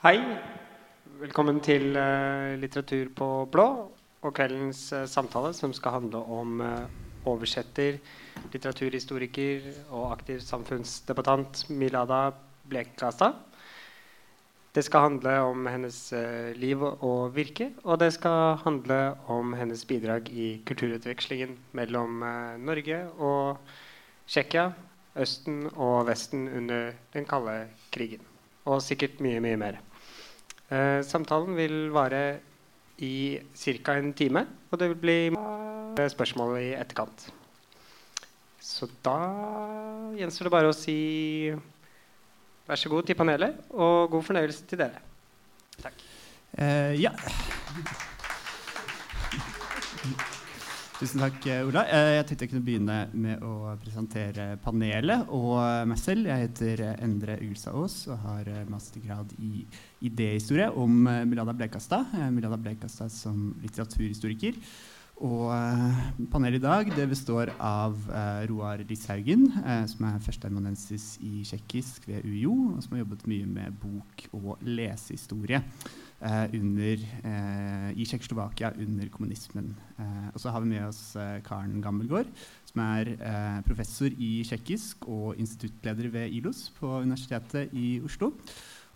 Hei. Velkommen til uh, Litteratur på blå og kveldens uh, samtale, som skal handle om uh, oversetter, litteraturhistoriker og aktiv samfunnsdebattant Milada Blekastad. Det skal handle om hennes liv og virke, og det skal handle om hennes bidrag i kulturutvekslingen mellom Norge og Tsjekkia, Østen og Vesten under den kalde krigen. Og sikkert mye, mye mer. Eh, samtalen vil vare i ca. en time, og det vil bli spørsmål i etterkant. Så da gjenstår det bare å si vær så god til panelet, og god fornøyelse til dere. Takk. Uh, ja. Tusen takk, Ola. Eh, jeg tenkte jeg kunne begynne med å presentere panelet og meg selv. Jeg heter Endre Ulsaås og har mastergrad i idéhistorie om Milada Blekastad. Milada Blekastad som litteraturhistoriker. Og panelet i dag det består av Roar Lishaugen, som er førsteamanuensis i tsjekkisk ved UiO, og som har jobbet mye med bok- og lesehistorie. Eh, under, eh, i Tsjekkoslovakia under kommunismen. Eh, og så har vi med oss Karen Gammelgaard, som er professor i tsjekkisk og instituttleder ved ILOS på Universitetet i Oslo.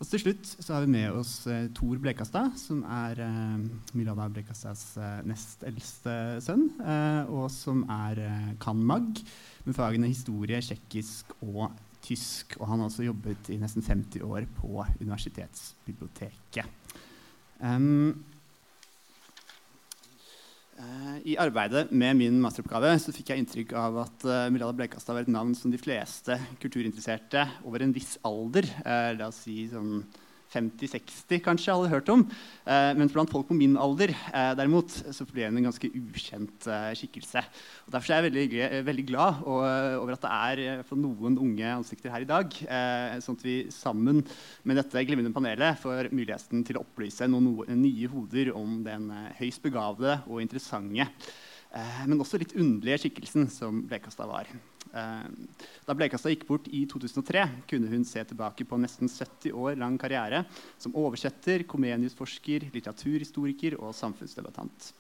Og til slutt så har vi med oss eh, Tor Blekastad, som er eh, Milana Blekastads eh, nest eldste sønn, og som er eh, kan.mag. med fagene historie, tsjekkisk og tysk. Og han har også jobbet i nesten 50 år på universitetsbiblioteket. Um, uh, I arbeidet med min masteroppgave så fikk jeg inntrykk av at uh, Milada Blekastad var et navn som de fleste kulturinteresserte over en viss alder, uh, la oss si sånn 50-60 kanskje hadde hørt om. Eh, mens blant folk på min alder eh, derimot, så ble hun en ganske ukjent eh, skikkelse. Og derfor er jeg veldig, veldig glad og, over at det er for noen unge ansikter her i dag. Eh, sånn at vi sammen med dette glimrende panelet får muligheten til å opplyse noen, nye hoder om den eh, høyst begavede og interessante, eh, men også litt underlige skikkelsen som Blekastad var. Eh, da Blekastad gikk bort i 2003, kunne hun se tilbake på nesten 70 år lang karriere som oversetter, komeniusforsker, litteraturhistoriker og samfunnsdebattant.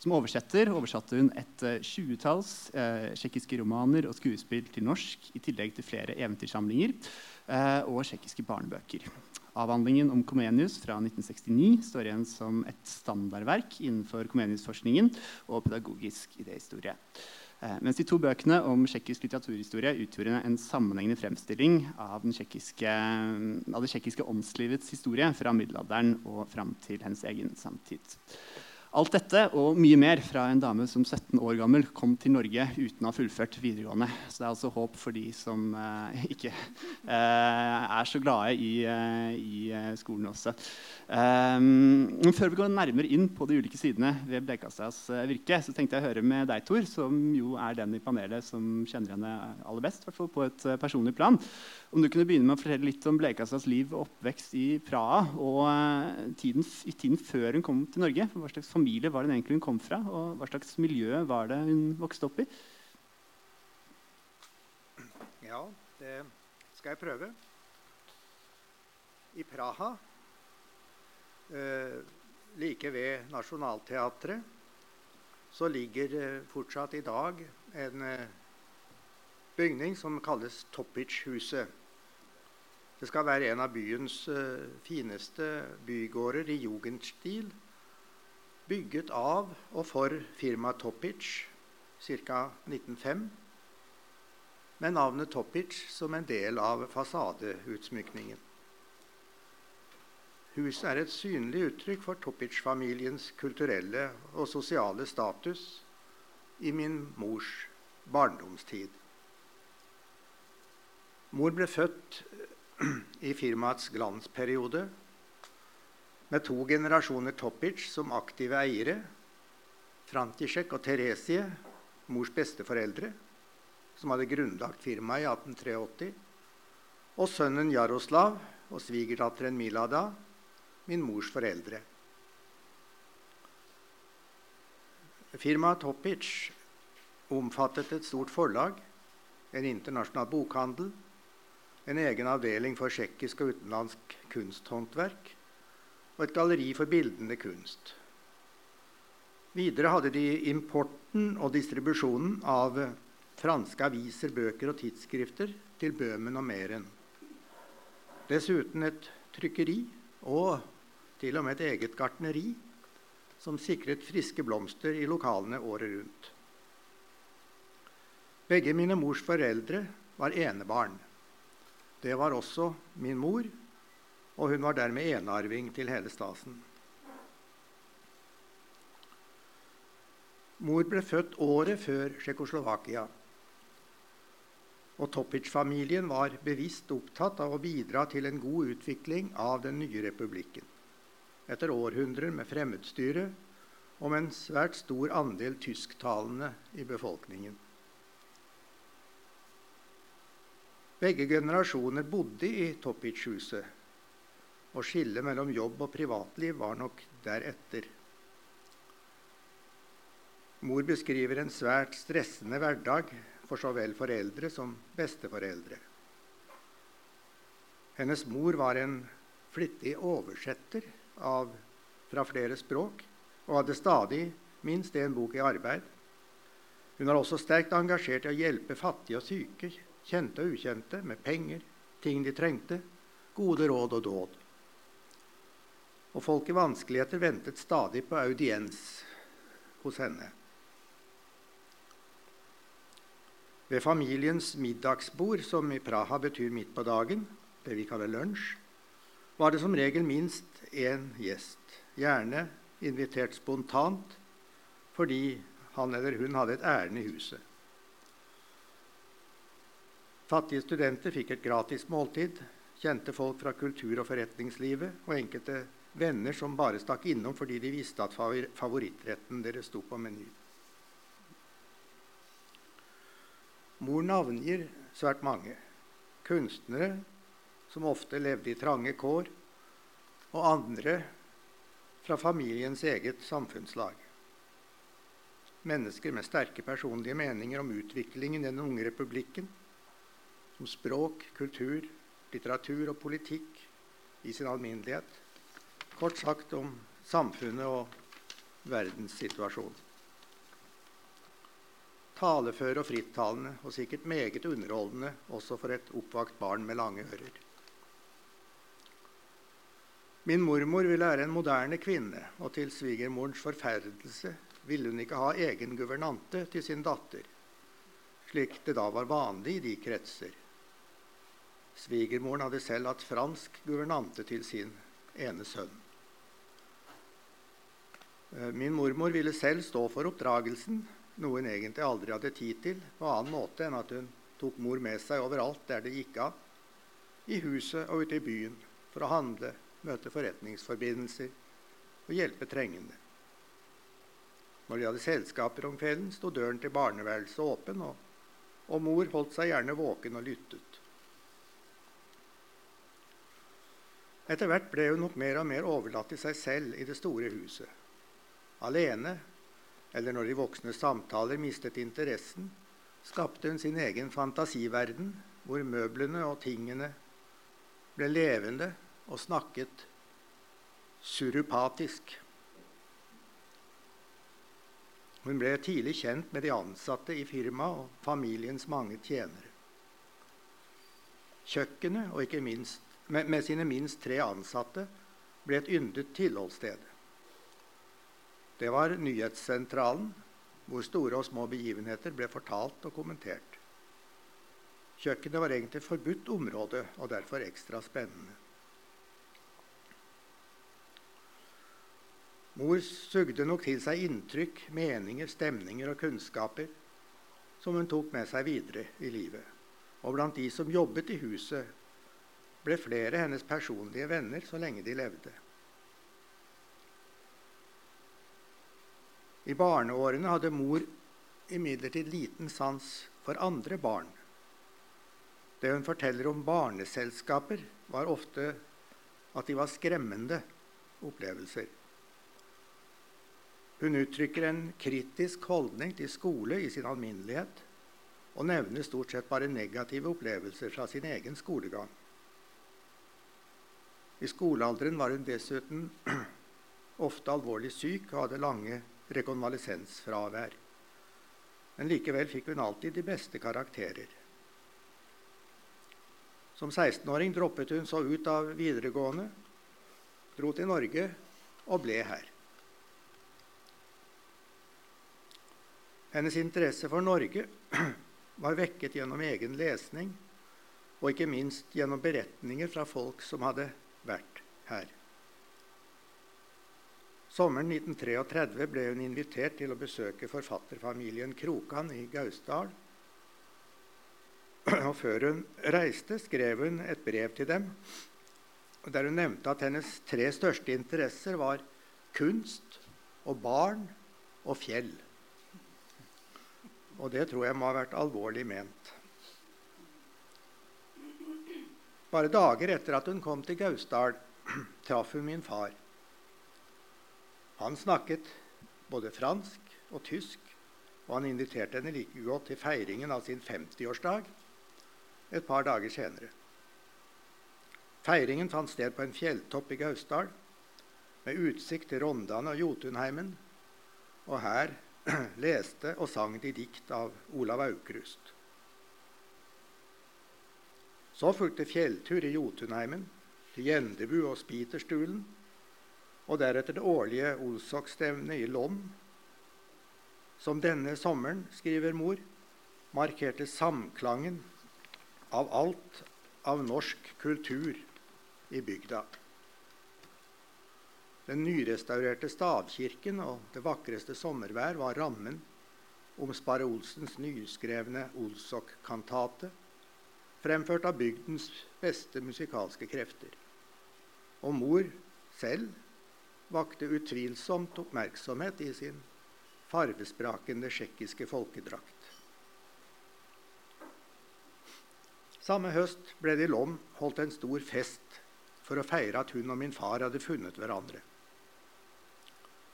Som oversetter oversatte hun et uh, tjuetalls uh, tsjekkiske romaner og skuespill til norsk, i tillegg til flere eventyrsamlinger og tsjekkiske barnebøker. Avhandlingen om Comenius fra 1969 står igjen som et standardverk innenfor Comenius-forskningen og pedagogisk idéhistorie. Eh, mens de to bøkene om tsjekkisk litteraturhistorie utgjorde en sammenhengende fremstilling av, av det tsjekkiske åndslivets historie fra middelalderen og fram til hennes egen samtid. Alt dette og mye mer fra en dame som 17 år gammel kom til Norge uten å ha fullført videregående. Så det er altså håp for de som eh, ikke eh, er så glade i, eh, i eh, skolen også. Um, før vi går nærmere inn på de ulike sidene ved Blekastads eh, virke, så tenkte jeg å høre med deg, Tor, som jo er den i panelet som kjenner henne aller best, fall på et personlig plan. Om du kunne begynne med å fortelle litt om Blekastads liv og oppvekst i Praha, og tiden, i tiden før hun kom til Norge. Hva slags familie familie var det egentlig hun kom fra, og hva slags miljø var det hun vokste opp i? Ja, det skal jeg prøve. I Praha, eh, like ved Nationaltheatret, så ligger eh, fortsatt i dag en eh, bygning som kalles Topic-huset. Det skal være en av byens uh, fineste bygårder i jugendstil bygget av og for firmaet Topic ca. 1905, med navnet Topic som en del av fasadeutsmykningen. Huset er et synlig uttrykk for Topic-familiens kulturelle og sosiale status i min mors barndomstid. Mor ble født i firmaets glansperiode med to generasjoner Topic som aktive eiere. Frantisek og Teresie, mors besteforeldre, som hadde grunnlagt firmaet i 1883. Og sønnen Jaroslav og svigerdatteren Milada, min mors foreldre. Firmaet Topic omfattet et stort forlag, en internasjonal bokhandel, en egen avdeling for tsjekkisk og utenlandsk kunsthåndverk, og et galleri for bildende kunst. Videre hadde de importen og distribusjonen av franske aviser, bøker og tidsskrifter til Bøhmen og Meren. Dessuten et trykkeri og til og med et eget gartneri som sikret friske blomster i lokalene året rundt. Begge mine mors foreldre var enebarn. Det var også min mor, og hun var dermed enearving til hele stasen. Mor ble født året før Tsjekkoslovakia. Og Topic-familien var bevisst opptatt av å bidra til en god utvikling av den nye republikken. Etter århundrer med fremmedstyre og med en svært stor andel tysktalende i befolkningen. Begge generasjoner bodde i Topic-huset, og skillet mellom jobb og privatliv var nok deretter. Mor beskriver en svært stressende hverdag for så vel foreldre som besteforeldre. Hennes mor var en flittig oversetter av, fra flere språk og hadde stadig minst én bok i arbeid. Hun var også sterkt engasjert i å hjelpe fattige og syke, kjente og ukjente, med penger, ting de trengte, gode råd og dåd. Og folk i vanskeligheter ventet stadig på audiens hos henne. Ved familiens middagsbord, som i Praha betyr midt på dagen, det vi kaller lunsj, var det som regel minst én gjest, gjerne invitert spontant fordi han eller hun hadde et ærend i huset. Fattige studenter fikk et gratis måltid. Kjente folk fra kultur- og forretningslivet og enkelte venner som bare stakk innom fordi de visste at favorittretten deres sto på menyen. Mor navngir svært mange. Kunstnere som ofte levde i trange kår, og andre fra familiens eget samfunnslag. Mennesker med sterke personlige meninger om utviklingen i den unge republikken som språk, kultur, litteratur og politikk i sin alminnelighet. Kort sagt om samfunnet og verdenssituasjonen. Taleføre og frittalende og sikkert meget underholdende også for et oppvakt barn med lange ører. Min mormor ville være en moderne kvinne, og til svigermorens forferdelse ville hun ikke ha egen guvernante til sin datter, slik det da var vanlig i de kretser. Svigermoren hadde selv hatt fransk guvernante til sin ene sønn. Eh, min mormor ville selv stå for oppdragelsen, noe hun egentlig aldri hadde tid til på annen måte enn at hun tok mor med seg overalt der det gikk av, i huset og ute i byen, for å handle, møte forretningsforbindelser og hjelpe trengende. Når de hadde selskaper om kvelden, sto døren til barneværelset åpen, og, og mor holdt seg gjerne våken og lyttet. Etter hvert ble hun nok mer og mer overlatt til seg selv i det store huset. Alene, eller når de voksne samtaler mistet interessen, skapte hun sin egen fantasiverden, hvor møblene og tingene ble levende og snakket surupatisk. Hun ble tidlig kjent med de ansatte i firmaet og familiens mange tjenere. Kjøkkenet og ikke minst med, med sine minst tre ansatte ble et yndet tilholdssted. Det var nyhetssentralen, hvor store og små begivenheter ble fortalt og kommentert. Kjøkkenet var egentlig forbudt område og derfor ekstra spennende. Mor sugde nok til seg inntrykk, meninger, stemninger og kunnskaper som hun tok med seg videre i livet. Og blant de som jobbet i huset, ble flere hennes personlige venner så lenge de levde. I barneårene hadde mor imidlertid liten sans for andre barn. Det hun forteller om barneselskaper, var ofte at de var skremmende opplevelser. Hun uttrykker en kritisk holdning til skole i sin alminnelighet og nevner stort sett bare negative opplevelser fra sin egen skolegang. I skolealderen var hun dessuten ofte alvorlig syk og hadde lange rekonvalesensfravær. Men likevel fikk hun alltid de beste karakterer. Som 16-åring droppet hun så ut av videregående, dro til Norge og ble her. Hennes interesse for Norge var vekket gjennom egen lesning og ikke minst gjennom beretninger fra folk som hadde vært her. Sommeren 1933 ble hun invitert til å besøke forfatterfamilien Krokan i Gausdal. Og før hun reiste, skrev hun et brev til dem der hun nevnte at hennes tre største interesser var kunst og barn og fjell. Og det tror jeg må ha vært alvorlig ment. Bare dager etter at hun kom til Gausdal, traff hun min far. Han snakket både fransk og tysk, og han inviterte henne like godt til feiringen av sin 50-årsdag et par dager senere. Feiringen fant sted på en fjelltopp i Gausdal med utsikt til Rondane og Jotunheimen. Og her leste og sang de dikt av Olav Aukrust. Så fulgte fjelltur i Jotunheimen, til Gjendebu og Spiterstulen, og deretter det årlige Olsok-stevnet i Lom, som denne sommeren, skriver mor, markerte samklangen av alt av norsk kultur i bygda. Den nyrestaurerte stavkirken og det vakreste sommervær var rammen om Sparre Olsens nyskrevne Olsok-kantate, fremført av bygdens beste musikalske krefter. Og mor selv vakte utvilsomt oppmerksomhet i sin farvesprakende tsjekkiske folkedrakt. Samme høst ble det i Lom holdt en stor fest for å feire at hun og min far hadde funnet hverandre.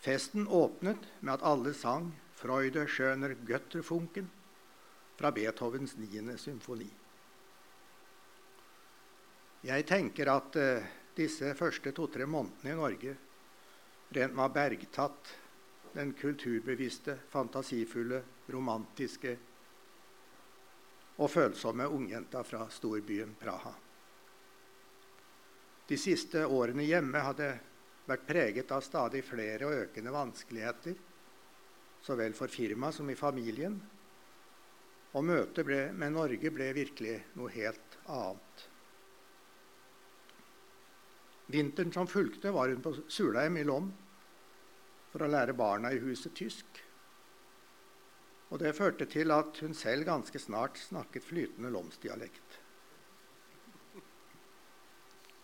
Festen åpnet med at alle sang 'Freude schöner Götterfunken' fra Beethovens 9. symfoni. Jeg tenker at uh, disse første to-tre månedene i Norge rent var bergtatt den kulturbevisste, fantasifulle, romantiske og følsomme ungjenta fra storbyen Praha. De siste årene hjemme hadde vært preget av stadig flere og økende vanskeligheter, så vel for firmaet som i familien. Og møtet med Norge ble virkelig noe helt annet. Vinteren som fulgte, var hun på Sulheim i Lom for å lære barna i huset tysk. Og det førte til at hun selv ganske snart snakket flytende lomsdialekt.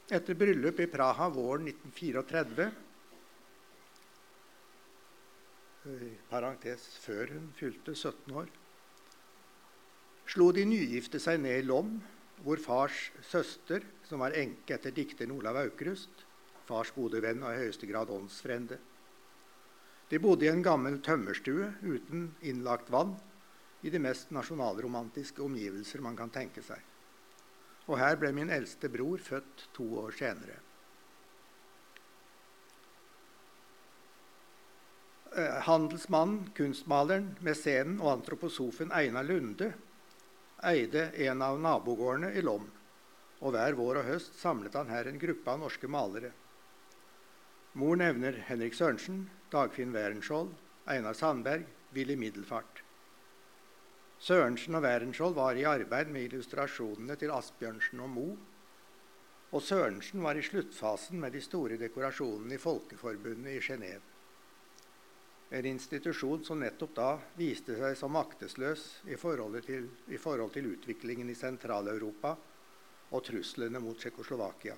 Etter bryllup i Praha våren 1934 i parentes før hun fylte 17 år, slo de nygifte seg ned i Lom, hvor fars søster, som var enke etter dikteren Olav Aukrust, fars gode venn og i høyeste grad åndsfrende. De bodde i en gammel tømmerstue uten innlagt vann i de mest nasjonalromantiske omgivelser man kan tenke seg. Og her ble min eldste bror født to år senere. Eh, handelsmannen, kunstmaleren, mesenen og antroposofen Einar Lunde eide en av nabogårdene i Lom, og hver vår og høst samlet han her en gruppe av norske malere. Mor nevner Henrik Sørensen, Dagfinn Wærenskiold, Einar Sandberg, Willy Middelfart. Sørensen og Wærenskiold var i arbeid med illustrasjonene til Asbjørnsen og Moe. Og Sørensen var i sluttfasen med de store dekorasjonene i Folkeforbundet i Genéve. En institusjon som nettopp da viste seg som maktesløs i forhold til, i forhold til utviklingen i Sentral-Europa og truslene mot Tsjekkoslovakia.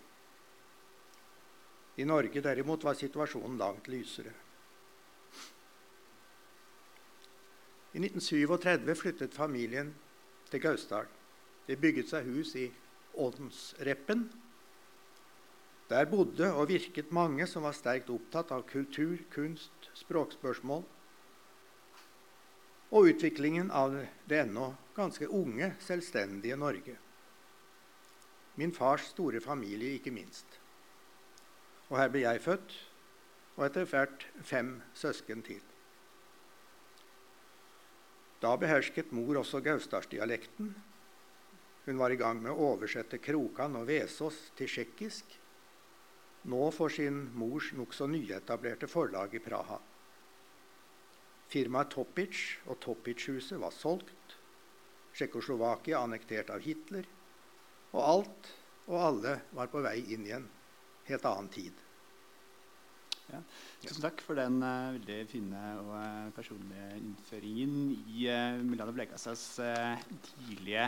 I Norge derimot var situasjonen langt lysere. I 1937 flyttet familien til Gausdal. De bygget seg hus i Ådensreppen. Der bodde og virket mange som var sterkt opptatt av kultur, kunst, språkspørsmål og utviklingen av det ennå ganske unge, selvstendige Norge. Min fars store familie, ikke minst. Og her ble jeg født, og etter hvert fem søsken til. Da behersket mor også gausdalsdialekten. Hun var i gang med å oversette Krokan og Vesås til tsjekkisk, nå for sin mors nokså nyetablerte forlag i Praha. Firmaet Topic og Topic-huset var solgt, Tsjekkoslovakia annektert av Hitler, og alt og alle var på vei inn i en helt annen tid. Ja. Tusen takk for den uh, veldig fine og uh, personlige innføringen i uh, Milana Blekasas uh, tidlige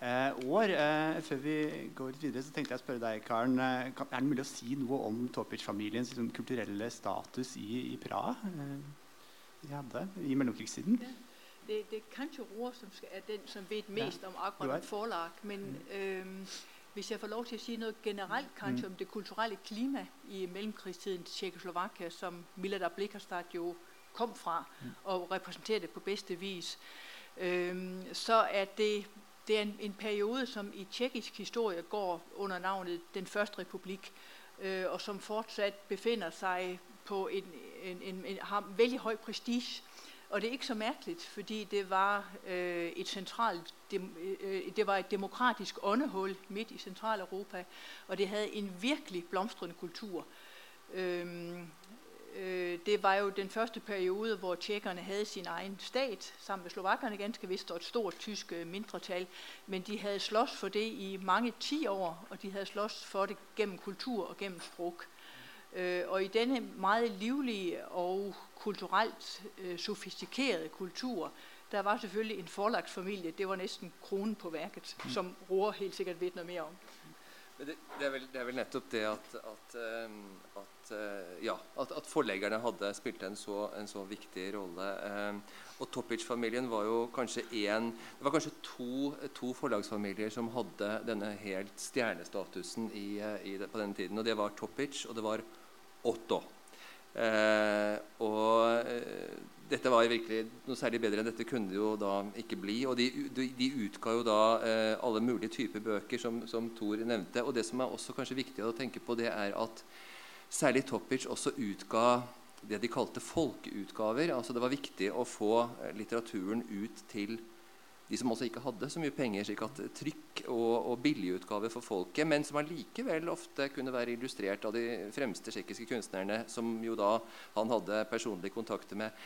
år. før vi går videre, så tenkte jeg å spørre deg, Karen. Kan, er det mulig å si noe om Topic-familiens liksom, kulturelle status i, i Praha? de hadde i mellomkrigstiden? Ja. Det, det er kanskje Roar som er den som vet mest ja. om akkurat forlag. Men mm. Hvis jeg får lov til å si noe generelt kanskje mm. om det kulturelle klima i mellomkrigstidens Tsjekkoslovakia, som Milada Blikkerstad jo kom fra mm. og representerte på beste vis, øhm, så er det, det er en, en, periode som i tsjekkisk historie går under navnet Den første republikk, øh, og som fortsatt befinner seg på en, en, en, veldig høy prestisje og det er ikke så merkelig, fordi det var øh, et centralt, dem, øh, det var et demokratisk åndehul midt i Centraleuropa, og det havde en virkelig blomstrende kultur. Øhm, øh, det var jo den første periode, hvor tjekkerne hadde sin egen stat, sammen med slovakkerne ganske visst, og et stort tysk mindretall. mindretal, men de hadde slåss for det i mange ti år, og de hadde slåss for det gjennom kultur og gjennom sprog. Øh, og i denne meget livlige og kulturelt sofistikerte sofistikerede kultur, der var selvfølgelig en forlagt familie. Det var nesten kronen på verket, mm. som Roar helt sikkert vet noe mer om. Det, det, er vel, det, er vel, nettopp det at, at, um, at, uh, ja, at, forleggerne hadde spilt en så, en så viktig rolle. Um, og Topic-familien var jo kanskje én Det var kanskje to, to, forlagsfamilier som hadde denne helt stjernestatusen i, i på denne tiden. Og det var Topic, og det var Otto. Eh, og eh, dette var virkelig noe særlig bedre enn dette kunne det jo da ikke bli. Og de, de, de utga jo da eh, alle mulige typer bøker, som, som Thor nevnte. Og det som er også kanskje viktig å tenke på, det er at særlig Topic også utga det de kalte folkeutgaver. Altså Det var viktig å få eh, litteraturen ut til de som også ikke hadde så mye penger, slik at trykk og, og billigutgave for folket, men som allikevel ofte kunne være illustrert av de fremste tsjekkiske kunstnerne, som jo da han hadde personlige kontakter med,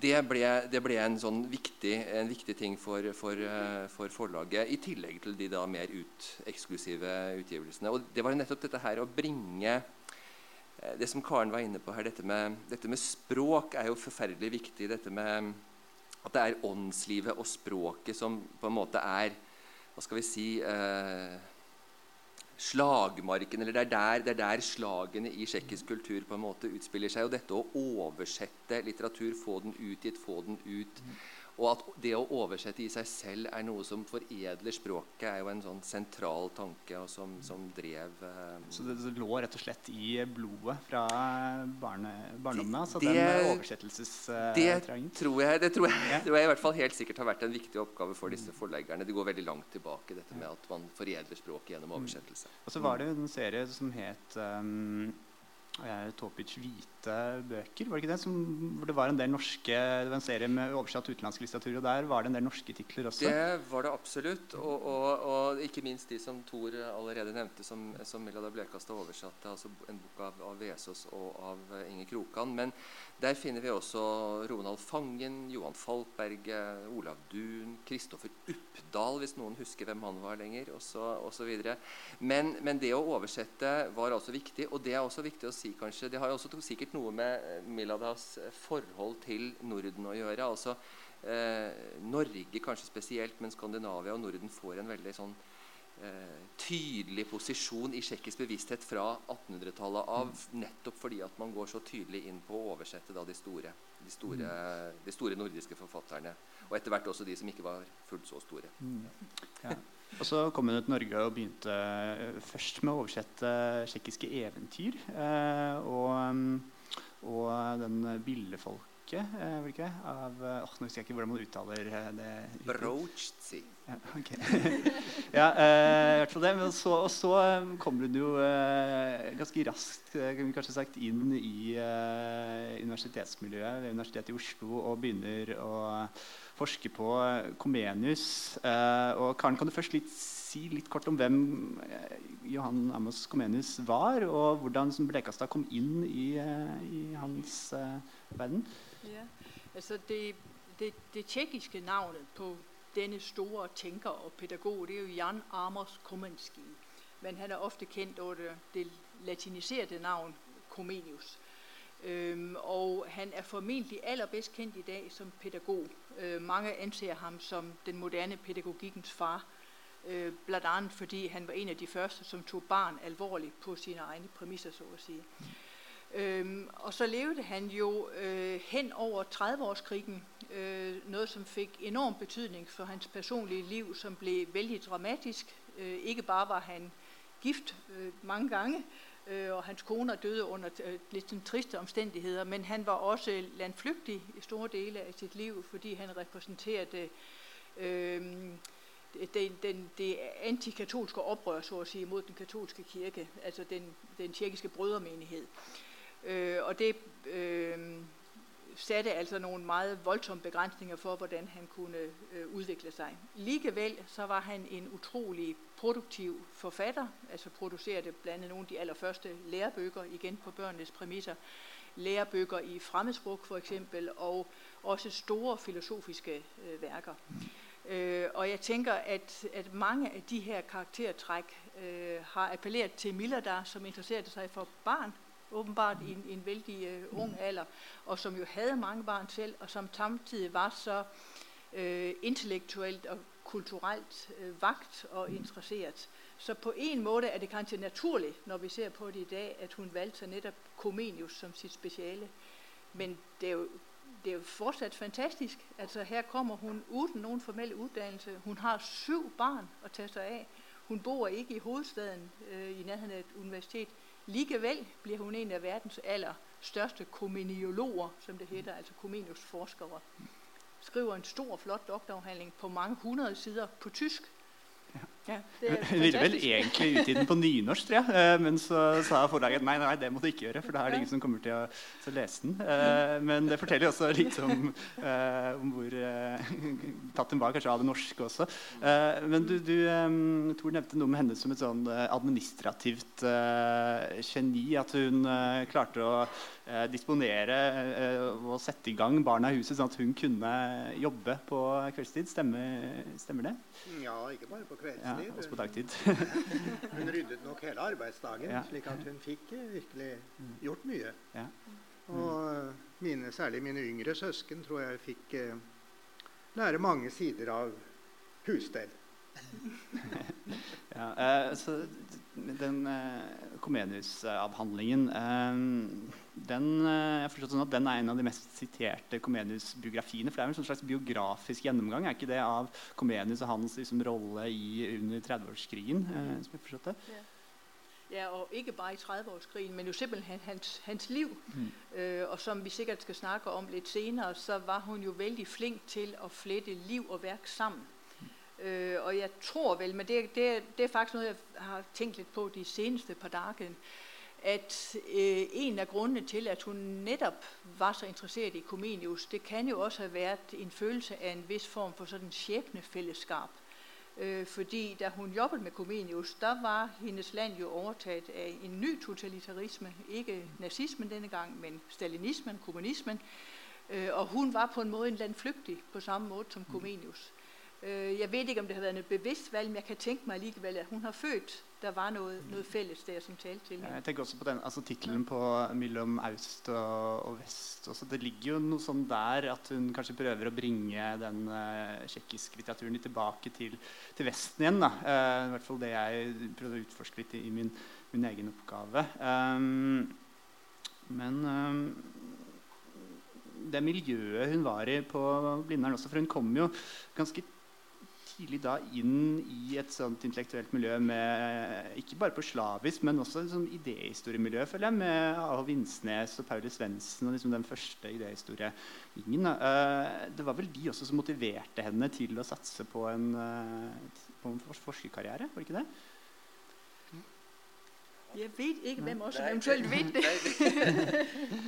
det ble, det ble en sånn viktig, en viktig ting for, for, eh, for, forlaget, i tillegg til de da mer ut, eksklusive utgivelsene. Og det var nettopp dette her å bringe eh, det som Karen var inne på her, dette med, dette med språk er jo forferdelig viktig. dette med at det er åndslivet og språket som på en måte er Hva skal vi si eh, Slagmarken, eller det er, der, det er der slagene i tsjekkisk kultur på en måte utspiller seg. Og dette å oversette litteratur, få den utgitt, få den ut og at det å oversette i seg selv er noe som foredler språket, er jo en sånn sentral tanke som, som, drev um, Så det, det, lå rett og slett i blodet fra barne, barndommen? Altså det, den oversettelsestrangen? Det, tror jeg, det tror jeg, ja. tror jeg i hvert fall helt sikkert har vært en viktig oppgave for disse forleggerne. Det går veldig langt tilbake, dette med at man foredler språket gjennom oversettelse. Mm. Og så var det en serie som het um, Topic hvite bøker. var det ikke det? Som, hvor det var en del norske det var en serie med oversatt utenlandsk litteratur, og der var det en del norske titler også? Det var det absolutt. Og, og, og ikke minst de som Thor allerede nevnte, som, som Milada Blekastad oversatte. altså En bok av, av Vesaas og av Inger Krokan. Men der finner vi også Ronald Fangen, Johan Falkberget, Olav Duun, Kristoffer Uppdal, hvis noen husker hvem han var lenger, osv. Men, men det å oversette var altså viktig. Og det er også viktig å si kanskje. Det har jo også sikkert noe med eh, Miladas eh, forhold til Norden å gjøre. altså eh, Norge kanskje spesielt, men Skandinavia og Norden får en veldig sånn eh, tydelig posisjon i tsjekkisk bevissthet fra 1800-tallet av. Mm. Nettopp fordi at man går så tydelig inn på å oversette da, de, store, de, store, mm. de store nordiske forfatterne. Og etter hvert også de som ikke var fullt så store. Mm. Ja. Og så kom hun til Norge og begynte eh, først med å oversette tsjekkiske eventyr. Eh, og, mm, og, den billefolk eh, ikke? Av, oh, nå husker jeg ikke hvordan man uttaler det. Brochzi. Ja, okay. ja, eh, i hvert fall det. Men så, og så kom hun jo eh, ganske raskt kan vi kanskje sagt, inn i eh, universitetsmiljøet ved Universitetet i Oslo og begynner å forske på Comenius. Eh, og Karen, kan du først litt, si litt kort om hvem eh, Johan Amos Comenius var, og hvordan Blekastad kom inn i, eh, i hans eh, verden? Ja, altså det, det, det tjekkiske navnet på denne store tænker og pædagog, det er jo Jan Amos Komenski. Men han er ofte kjent det, det latiniserte navn Comenius. Øhm, og han er formentlig allerbedst kendt i dag som pædagog. Øh, mange anser ham som den moderne pædagogikkens far. Øh, blandt andet fordi han var en af de første, som tog barn alvorligt på sine egne præmisser, så at sige. Øhm, og så levede han jo øh, hen over 30-årskrigen, øh, noget som fik enorm betydning for hans personlige liv, som blev vældig dramatisk. Øh, ikke bare var han gift øh, mange gange, og hans kone døde under litt lidt sådan triste omstændigheder, men han var også landflygtig i store dele af sit liv, fordi han repræsenterede øh, den, den, det antikatolske oprør, så at sige, mod den katolske kirke, altså den, den tjekkiske brødremenighed. Øh, og det øh, satte altså nogle meget voldsomme begrænsninger for, hvordan han kunne øh, udvikle sig. Likevel så var han en utrolig produktiv forfatter, altså producerede blandt andet nogle af de allerførste lærebøger, igen på børnenes præmisser, lærebøger i fremmedsprog for eksempel, og også store filosofiske øh, værker. Øh, og jeg tænker, at, at mange af de her karaktertræk øh, har appelleret til Milladar, som interesserede sig for barn, åbenbart i en, en vældig øh, ung alder, og som jo havde mange barn selv, og som samtidig var så øh, intellektuelt og kulturelt øh, vagt og interesseret. Så på en måde er det kanskje naturlig, når vi ser på det i dag, at hun valgte netop Comenius som sitt speciale. Men det er jo det er jo fortsatt fantastisk. Altså her kommer hun uten noen formell utdannelse. Hun har syv barn at tage seg av. Hun bor ikke i hovedstaden øh, i nærheden av et universitet. Likevel blir hun en av verdens allerstørste komeniologer, som det heter, altså komeniusforskere. Skriver en stor, flott doktoravhandling på mange hundre sider på tysk. Ja, Hun ville vel egentlig utgi den på nynorsk, tror jeg. Eh, men så sa forlaget nei, nei, det må du ikke gjøre, for da er det ingen som kommer til å, til å lese den. Eh, men det forteller også litt om, eh, om hvor tatt hun var, kanskje av det norske også. Men du, du Tor nevnte noe med henne som et sånn administrativt geni. At hun klarte å disponere og sette i gang barna i huset, sånn at hun kunne jobbe på kveldstid. Stemmer, stemmer det? Ja, ikke bare på kveldstid. Ja, også på dagtid. hun ryddet nok hele arbeidsdagen, ja. slik at hun fikk eh, virkelig gjort mye. Ja. Og eh, mine, særlig mine yngre søsken tror jeg fikk eh, lære mange sider av husstell. ja, eh, så den eh, Komenius-avhandlingen eh, den, har sånn at den er en av de mest siterte Komenius-biografiene. For det er en sånn slags biografisk gjennomgang er ikke det, av Komenius og hans liksom, rolle i, under 30-årskrigen? Eh, som jeg forstått det. Ja. Ja, og ikke bare i 30-årskrigen, men jo simpelthen hans, hans liv. Mm. Eh, og som vi sikkert skal snakke om litt senere, så var hun jo veldig flink til å flette liv og verk sammen. Øh, og jeg tror vel, men det, det, det, er faktisk noe jeg har tenkt litt på de seneste par dagene, at øh, en av grunnene til at hun nettopp var så interessert i Comenius, det kan jo også ha vært en følelse av en viss form for sådan skjebnefællesskap. Øh, fordi da hun jobbet med Comenius, da var hendes land jo overtaget av en ny totalitarisme. Ikke nazismen denne gang, men stalinismen, kommunismen. Øh, og hun var på en måte en landflygtig på samme måte som Comenius. Øh, jeg vet ikke om det har vært et bevisst valg, men jeg kan tenke meg likevel at hun har født der var noe, noe felles der som talte til henne. Jeg tenker også på den, altså Tittelen på 'Mellom aust og, og vest' også, Det ligger jo noe sånn der at hun kanskje prøver å bringe den uh, tsjekkiske litteraturen litt tilbake til, til Vesten igjen. da, uh, I hvert fall det jeg prøvde å utforske litt i, i min, min, egen oppgave. Um, men um, det miljøet hun var i på Blindern også, for hun kom jo ganske tidlig da inn i et sånt intellektuelt miljø med ikke bare på slavisk, men også et sånn idéhistoriemiljø, føler jeg, med A. Vinsnes og Paulus Svendsen og liksom den første idéhistoriegjengen. Uh, det var vel de også som motiverte henne til å satse på en, uh, på en forskerkarriere? var det ikke det? Jeg vet ikke hvem også eventuelt vet det.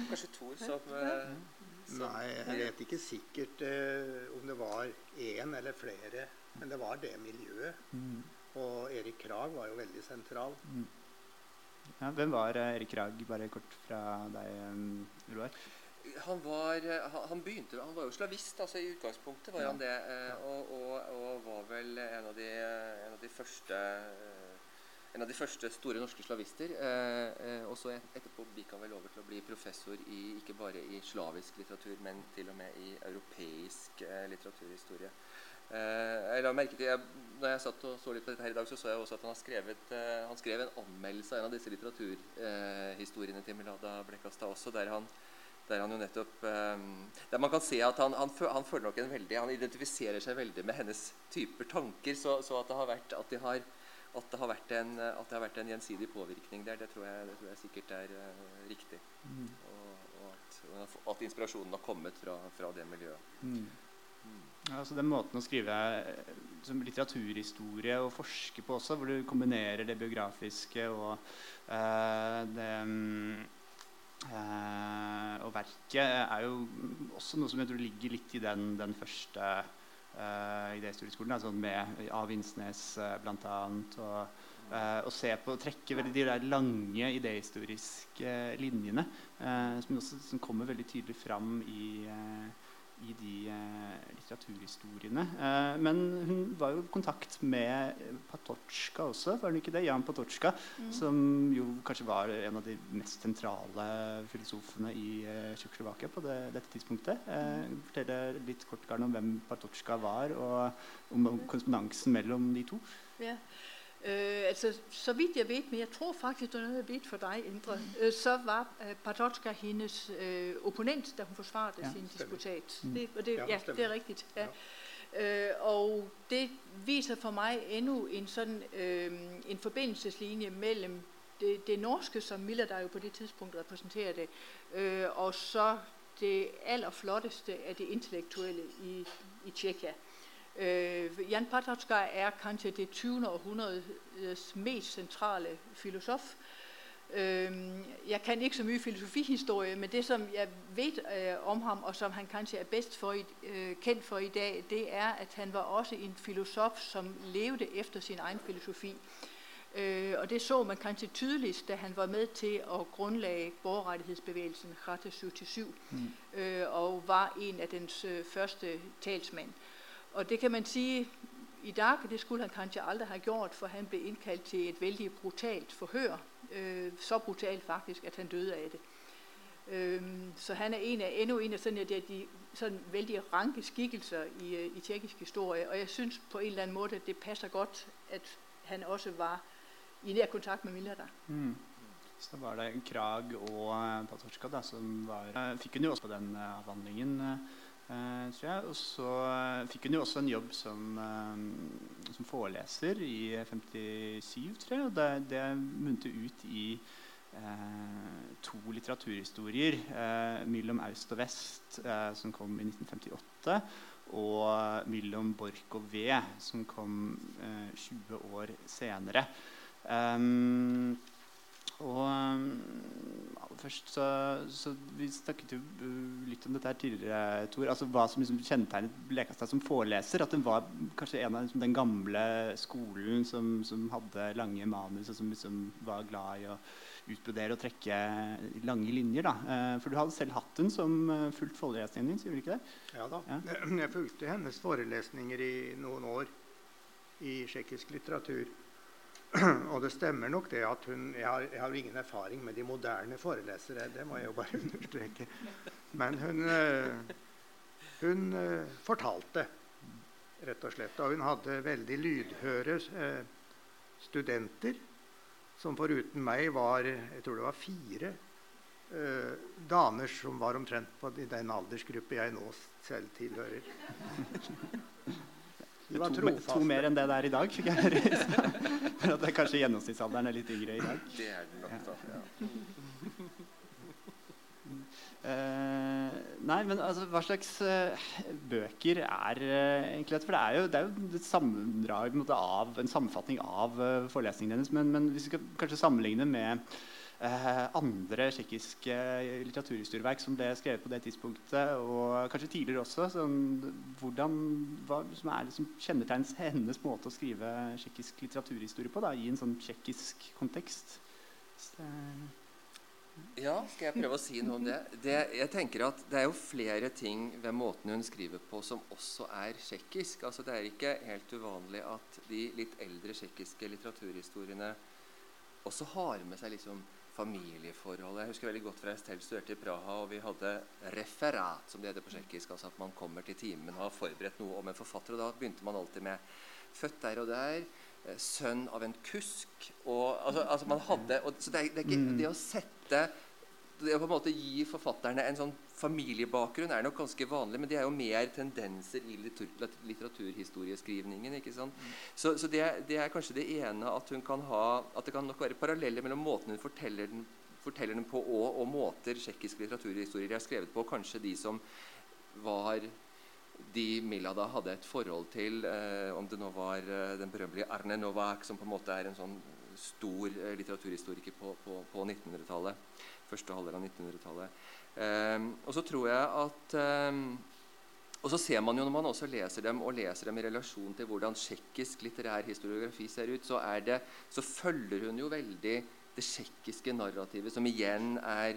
Kanskje Tor som uh, Nei, jeg vet ikke sikkert eh, om det var én eller flere. Men det var det miljøet. Mm. Og Erik Krag var jo veldig sentral. Mm. Ja, hvem var uh, Erik Krag, bare kort fra deg, Roar? Han var, eh, han, begynte, han var jo slavist altså i utgangspunktet, var ja. han det. Eh, og, og, og, var vel en av de, en av de første eh, en av de første store norske slavister. Eh, eh, og så etterpå gikk han vel over til å bli professor i, ikke bare i slavisk litteratur, men til og med i europeisk eh, litteraturhistorie. Eh, jeg la merke til, jeg, når jeg satt og så litt på dette her i dag, så så jeg også at han, har skrevet, eh, han skrev en anmeldelse av en av disse litteraturhistoriene til Milada Blekkastad også, der han der han jo nettopp der man kan se at han, han, han, føler nok en veldig, han identifiserer seg veldig med hennes typer tanker. Så, så at det har vært at de har at det, har vært en, det har vært en gjensidig påvirkning der, det tror jeg, det tror jeg sikkert er uh, riktig. Mm. Og, og, at, at, inspirasjonen har kommet fra, fra det miljøet. Mm. Mm. Ja, altså Den måten å skrive som litteraturhistorie og forske på også, hvor du kombinerer det biografiske og uh, det uh, og verket, er jo også noe som jeg tror ligger litt i den, den første uh, idéhistorieskolen, altså med Av Vinsnes uh, bl.a. Og, uh, og se på, trekke veldig de der lange idéhistoriske linjene som, også, som, kommer veldig tydelig fram i i de eh, litteraturhistoriene. Eh, men hun var jo i kontakt med Patotsjka også, var hun ikke det? Jan Patotsjka, mm. som jo kanskje var en av de mest sentrale filosofene i eh, Tsjekkoslovakia på det, dette tidspunktet. Mm. Fortelle litt kort om hvem Patotsjka var, og om korrespondansen mellom de to. Ja. Øh, altså, så vidt jeg vet, men jeg tror faktisk det er noe jeg vet for deg, Indre, øh, så var øh, Patočka hennes øh, opponent da hun forsvarte ja, sin disputat. Mm. Det, det, ja, ja, det er riktig. Ja. Ja. Øh, og det viser for meg endnu en, sådan, øh, en forbindelseslinje mellom det, det, norske, som Miller der jo på det tidspunkt representerer det, øh, og så det aller flotteste av det intellektuelle i, i Tsjekkia. Øh, Jan Patočka er kanskje det 20. århundredes mest sentrale filosof. Øh, jeg kan ikke så mye filosofihistorie, men det som jeg vet øh, om ham, og som han kanskje er best for i, øh, kendt for i dag, det er at han var også en filosof som levde efter sin egen filosofi. Øh, og det så man kanskje tydeligst da han var med til å grunnlegge borgerrettighetsbevegelsen Charta 77, mm. øh, og var en av dens øh, første talsmenn. Og det kan man sige, i dag, det skulle han kanskje aldri ha gjort, for han ble innkalt til et veldig brutalt forhør. Øh, så brutalt faktisk, at han døde av det. Øh, så han er en av, endnu en av sånne, de, sådan veldig ranke skikkelser i, øh, i tjekkisk historie. Og jeg synes på en eller annen måte det passer godt at han også var i nær kontakt med Milada. Mm. Så var det Krag og Patočka som var Fikk hun jo også på den avhandlingen. Uh, tror jeg. Og så uh, fikk hun jo også en jobb som, uh, som foreleser i 57, tror jeg. Og det, det munte ut i to litteraturhistorier. mellom Aust og Vest, som kom i 1958. Og mellom bork og Ved, som kom 20 år senere. Um, og um, først så, så, Vi snakket jo uh, litt om dette her tidligere, Tor. Altså hva som liksom kjennetegnet Lekastad som foreleser. At hun var kanskje en av liksom, den gamle skolen som, som, hadde lange manus, og som liksom var glad i å utbrodere og trekke lange linjer. da. Uh, for du hadde selv hatt hun som uh, fulgt forelesningen din, sier du ikke det? Ja da. Ja. Jeg fulgte hennes forelesninger i noen år i tsjekkisk litteratur. Og det stemmer nok det at hun Jeg har, jeg har ingen erfaring med de moderne forelesere. Det må jeg jo bare understreke. Men hun, eh, hun eh, fortalte, rett og slett. Og hun hadde veldig lydhøre eh, studenter, som foruten meg var jeg tror det var fire damer som var omtrent på den aldersgruppe jeg nå selv tilhører. To, to, mer enn det det er i dag, fikk jeg høre. at det er kanskje gjennomsnittsalderen er litt yngre i dag. Det er den nok, da. Ja. Uh, nei, men altså, hva slags uh, bøker er uh, egentlig dette? For det er jo, det er jo et sammendrag av, en sammenfatning av forelesningen hennes. Men, men hvis vi skal kanskje sammenligne med andre tsjekkiske litteraturhistorieverk som ble skrevet på det tidspunktet, og kanskje tidligere også. Sånn, hvordan, hva som er det som kjennetegnes hennes måte å skrive tsjekkisk litteraturhistorie på da, i en sånn tsjekkisk kontekst? Så, ja, skal jeg prøve å si noe om det? det? Jeg tenker at Det er jo flere ting ved måten hun skriver på som også er tsjekkisk. Altså, det er ikke helt uvanlig at de litt eldre tsjekkiske litteraturhistoriene også har med seg liksom familieforhold. Jeg husker veldig godt fra jeg selv studerte i Praha, og vi hadde referat, som det heter på tsjekkisk. Altså at man kommer til timen og har forberedt noe om en forfatter. Og da begynte man alltid med 'født der og der', eh, 'sønn av en kusk'. Og, altså, altså man hadde, og, så det det, det mm. det å sette det å på en måte gi forfatterne en sånn familiebakgrunn er nok ganske vanlig, men det er jo mer tendenser i litteratur, litteraturhistorieskrivningen. ikke sant? Så, så det, det, er kanskje det ene at hun kan ha, at det kan nok være paralleller mellom måten hun forteller den, forteller den på, og, og måter tsjekkiske litteraturhistorier er skrevet på. Kanskje de som var de Milada hadde et forhold til, eh, om det nå var eh, den berømmelige Arne Novak, som på en måte er en sånn stor eh, litteraturhistoriker på, på, på 1900-tallet første halvdel av 1900-tallet. Eh, og så tror jeg at eh, og så ser man jo når man også leser dem og leser dem i relasjon til hvordan tsjekkisk litterær historiografi ser ut, så, det, så følger hun jo veldig det tsjekkiske narrativet, som igjen, er,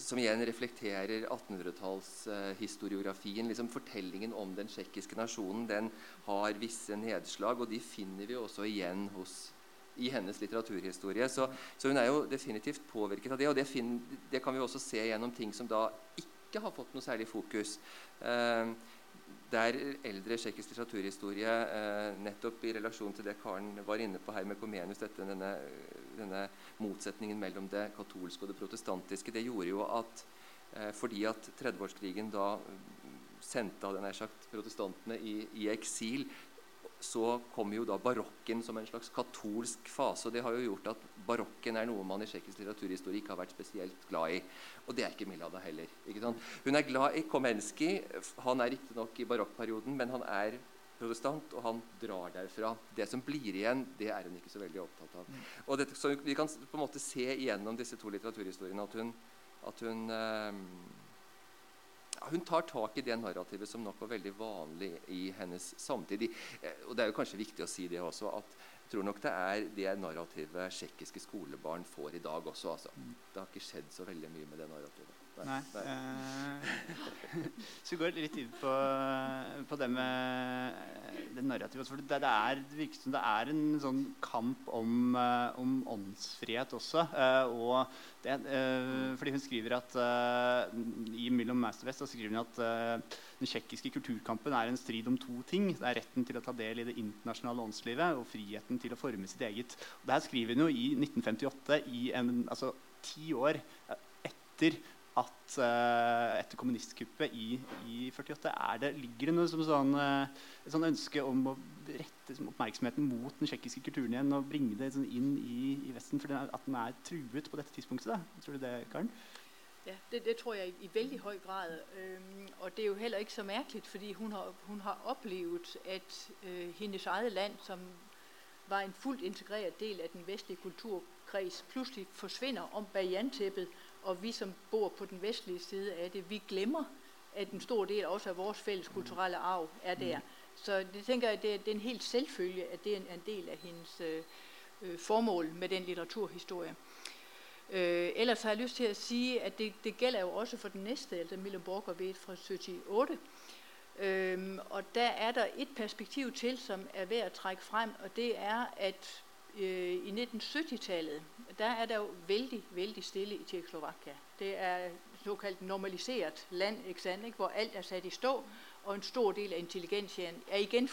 som igjen reflekterer 1800-tallshistoriografien. Eh, liksom fortellingen om den tsjekkiske nasjonen den har visse nedslag, og de finner vi også igjen hos i hennes litteraturhistorie. Så, så, hun er jo definitivt påvirket av det. Og det, finner, det, kan vi også se gjennom ting som da ikke har fått noe særlig fokus. Eh, der eldre tsjekkisk litteraturhistorie, eh, nettopp i relasjon til det Karen var inne på her med Comenius, dette, denne, denne, motsetningen mellom det katolske og det protestantiske, det gjorde jo at eh, fordi at 30-årskrigen da sendte av sagt, protestantene i, i eksil, så kommer jo da barokken som en slags katolsk fase. og Det har jo gjort at barokken er noe man i tsjekkisk litteraturhistorie ikke har vært spesielt glad i. Og det er ikke Milada heller. Hun er glad i Komenski. Han er riktignok i barokkperioden, men han er protestant, og han drar derfra. Det som blir igjen, det er hun ikke så veldig opptatt av. Og dette, så Vi kan på en måte se igjennom disse to litteraturhistoriene at hun, at hun eh, hun tar tak i det narrativet som nok var veldig vanlig i hennes samtid. Eh, og det er jo kanskje viktig å si det også, at jeg tror nok det er det narrativet tsjekkiske skolebarn får i dag også. Altså. Det har ikke skjedd så veldig mye med det narrativet. Nei. Uh, så vi går litt inn på, på det med det narrativet. For det, det, er, det virker som det er en sånn kamp om, uh, om åndsfrihet også. Uh, og det, fordi hun skriver at i 'Mellom Master og så skriver hun at den tsjekkiske kulturkampen er en strid om to ting. Det er retten til å ta del i det internasjonale åndslivet og friheten til å forme sitt eget. Og det her skriver hun jo i 1958, i en, altså ti år etter at uh, etter kommunistkuppet i, i 48 det, ligger det noe som sånn, uh, et sånn ønske om å rette som, oppmerksomheten mot den tsjekkiske kulturen igjen og bringe det sånn, inn i, i, Vesten, for at den er truet på dette tidspunktet? Da. Tror du det, Karen? Ja, det, det, tror jeg i veldig høy grad. Um, og det er jo heller ikke så merkelig, fordi hun har, hun har opplevd at uh, hennes eget land, som var en fullt integrert del av den vestlige kulturkrets, plutselig forsvinner om bak jernteppet og vi som bor på den vestlige side av det, vi glemmer, at en stor del også av vores fælles kulturelle arv er der. Så det tænker jeg, det er, det er en helt selvfølge, at det er en, en del av hennes øh, øh, formål med den litteraturhistorie. Øh, ellers har jeg lyst til å si at det, det gælder jo også for den neste, altså Mille Borger ved fra 78. Øhm, og der er der et perspektiv til, som er ved å trekke frem, og det er, at øh, i 1970-tallet, der er der jo veldig, veldig stille i Tjekkoslovakia. Det er såkalt normaliseret land, ikke sant, ikke? hvor alt er sat i stå, og en stor del av intelligensien er igen.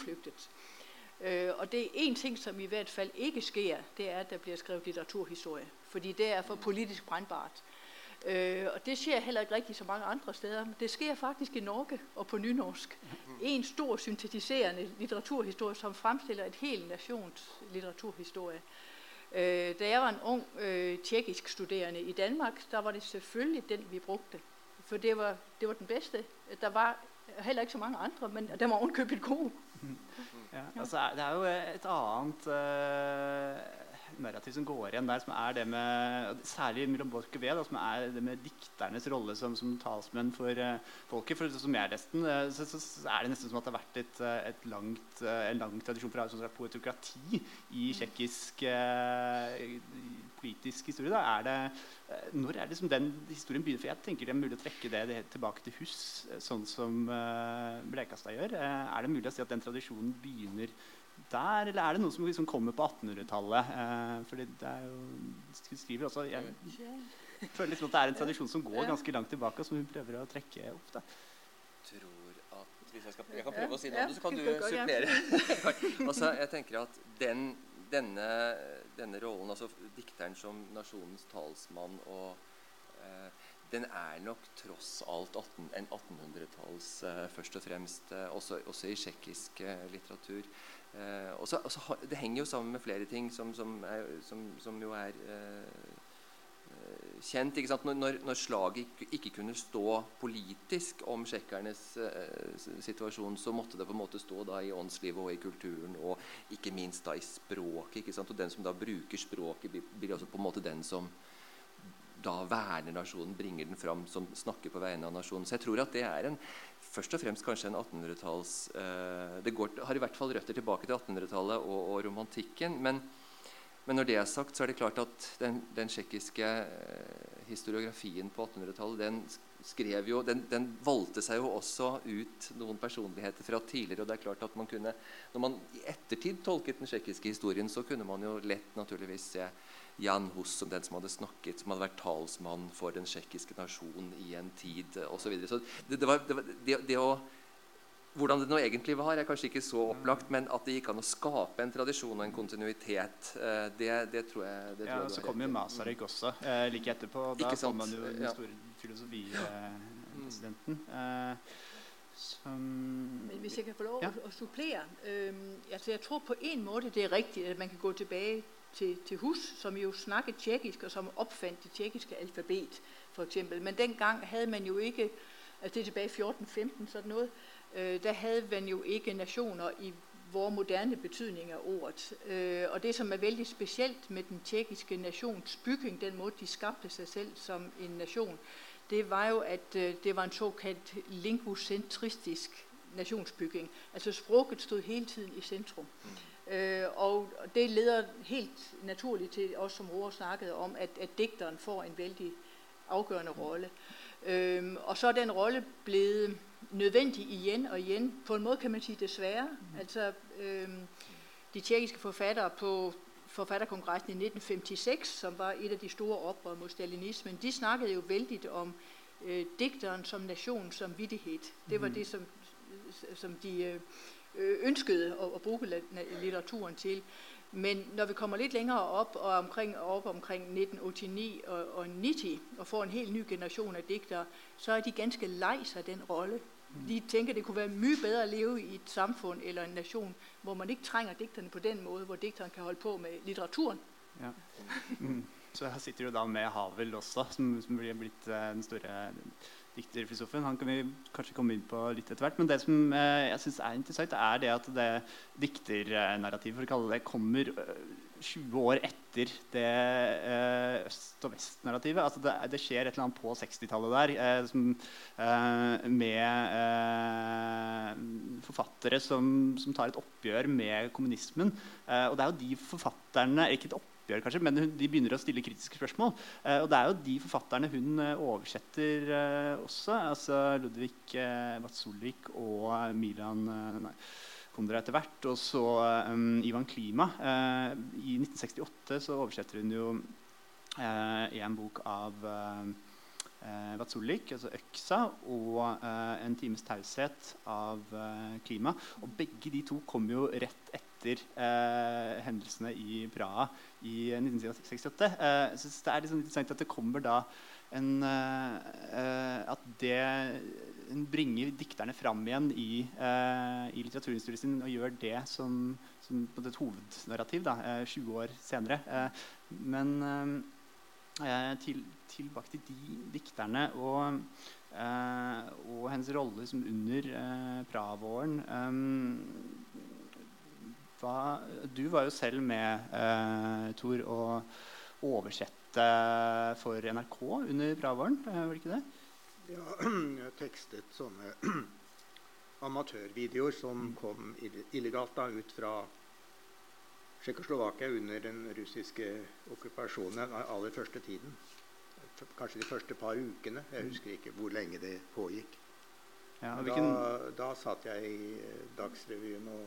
Øh, og det er en ting, som i hvert fall ikke sker, det er, at der blir skrevet litteraturhistorie. Fordi det er for politisk brandbart. Øh, og det skjer heller ikke rigtig så mange andre steder. men Det sker faktisk i Norge og på nynorsk. En stor syntetiserende litteraturhistorie som fremstiller et helt nations litteraturhistorie. Øh, da jeg var en ung øh, tjekkisk studerende i Danmark, der var det selvfølgelig den vi brukte. For det var, det var den beste. Der var heller ikke så mange andre, men den var ovenkøbet god. Ja, altså, det er jo et annet uh, narrativ som går igjen der, som er det med Særlig mellom Borch og Ved, som er det med dikternes rolle som, som talsmenn for uh, folket. For som jeg leste den, uh, så, så, er det nesten som at det har vært et, et langt, en lang tradisjon for sånn poetokrati i tsjekkisk politisk historie. Da. Er det, når er det som den historien begynner? For jeg tenker det er mulig å trekke det tilbake til Hus, sånn som Blekastad gjør. er det mulig å si at den tradisjonen begynner der, eller er det noe som liksom kommer på 1800-tallet? Eh, fordi det er jo skriver også, Jeg føler liksom at det er en tradisjon som går ganske langt tilbake, og som hun prøver å trekke opp. da. Tror at, hvis jeg, skal, jeg kan prøve å si noe, så kan du supplere. altså, jeg tenker at den, denne, denne, rollen, altså dikteren som nasjonens talsmann og eh, den er nok tross alt 18, en 1800-talls uh, først og fremst, uh, også, også, i tsjekkisk uh, litteratur. Også, også, det henger jo sammen med flere ting som, som, er, som, som jo er kjent. Når, når, slaget ikke, kunne stå politisk om tsjekkernes situasjon, så måtte det på en måte stå da i åndslivet og i kulturen, og ikke minst da i språket. Og den som da bruker språket, blir også på en måte den som da verner nasjonen, bringer den fram, som snakker på vegne av nasjonen. Så jeg tror at det er en, først og fremst kanskje en 1800-talls eh, Det går, har i hvert fall røtter tilbake til 1800-tallet og, og, romantikken. Men, men, når det er sagt, så er det klart at den, den tsjekkiske eh, historiografien på 1800-tallet den skrev jo, den, den, valgte seg jo også ut noen personligheter fra tidligere. og det er klart at man kunne, Når man i ettertid tolket den tsjekkiske historien, så kunne man jo lett naturligvis se Jan Hus som den som hadde snakket, som hadde vært talsmann for den tsjekkiske nasjonen i en tid osv. Så, videre. så det, det, var, det, det, det å hvordan det nå egentlig var, er kanskje ikke så opplagt, men at det gikk an å skape en tradisjon og en kontinuitet, eh, det, det tror jeg det Ja, tror jeg Så kom jo Masaryk også eh, like etterpå. Da kom man jo den store filosofipresidenten. Eh, som Men hvis jeg kan få lov ja. å supplere øh, altså Jeg tror på en måte det er riktig at man kan gå tilbake til, til Hus, som jo snakket tjekkisk, og som oppfant det tjekkiske alfabet, for eksempel. Men gang hadde man jo ikke altså det er tilbake i 1415, sådan noget, øh, der hadde man jo ikke nasjoner i vår moderne betydning av ordet. Øh, og det som er veldig spesielt med den tjekkiske bygging, den måte de skapte seg selv som en nasjon, det var jo at øh, det var en såkalt lingvocentristisk nasjonsbygging. Altså språket stod hele tiden i sentrum. Mm. Øh, og det leder helt naturligt til, også som Roar snakkede om, at, at digteren får en veldig afgørende rolle. Øh, og så er den rolle blevet nødvendig igjen og igjen. På en måte kan man sige desværre. Mm. Altså, øh, de tjekkiske forfattere på forfatterkongressen i 1956, som var et av de store oprør mot stalinismen, de snakkede jo veldig om øh, dikteren som nation, som vidtighed. Det var mm. det, som, som de øh, ønskede å, å bruke litteraturen til. Men når vi kommer litt lenger opp, og omkring, opp omkring 1989 og, og 90, og får en helt ny generasjon av diktere, så er de ganske lei seg den rolle. De tenker det kunne være mye bedre å leve i et samfunn eller en nasjon hvor man ikke trenger dikterne på den måte hvor dikteren kan holde på med litteraturen. Ja. Mm. Så her sitter du da med Havel også, som, som blir blitt uh, den store dikterfilosofen. Han kan vi kanskje komme inn på litt etter hvert. Men det som eh, jeg synes er interessant, er det at det dikternarrativet for å kalle det, kommer 20 eh, år etter det eh, øst- og vest-narrativet. Altså det, det, skjer et eller annet på 60-tallet der eh, som, eh, med eh, forfattere som, som, tar et oppgjør med kommunismen. og det er jo de forfatterne ikke et oppgjør oppgjør, kanskje, men de begynner å stille kritiske spørsmål. Eh, og det er jo de forfatterne hun eh, oversetter eh, også. altså Ludvig eh, Vatsulvik og Milan nei, Kondra etter hvert. Og så Ivan Klima. I 1968 så oversetter hun jo en bok av eh, Vatsulik, altså 'Øksa', og eh, 'En times taushet' av eh, Klima. Og begge de to kom jo rett etter etter eh, hendelsene i Praha i 1968. Eh, jeg synes det er liksom interessant at det kommer da en, eh, At det bringer dikterne fram igjen i, eh, i litteraturhistorien sin og gjør det som, som et hovednarrativ da, 20 eh, år senere. Eh, men til, tilbake til de dikterne og Uh, og hennes rolle som under uh, Pravåren um, Du var jo selv med, eh, Tor, å oversette for NRK under Bravaren. var det ikke det? Ja, jeg tekstet sånne amatørvideoer som kom illegalt da, ut fra Tsjekkoslovakia under den russiske okkupasjonen den aller første tiden kanskje de første par ukene. Jeg husker ikke hvor lenge det pågikk. Ja, da, da, satt jeg i eh, Dagsrevyen og,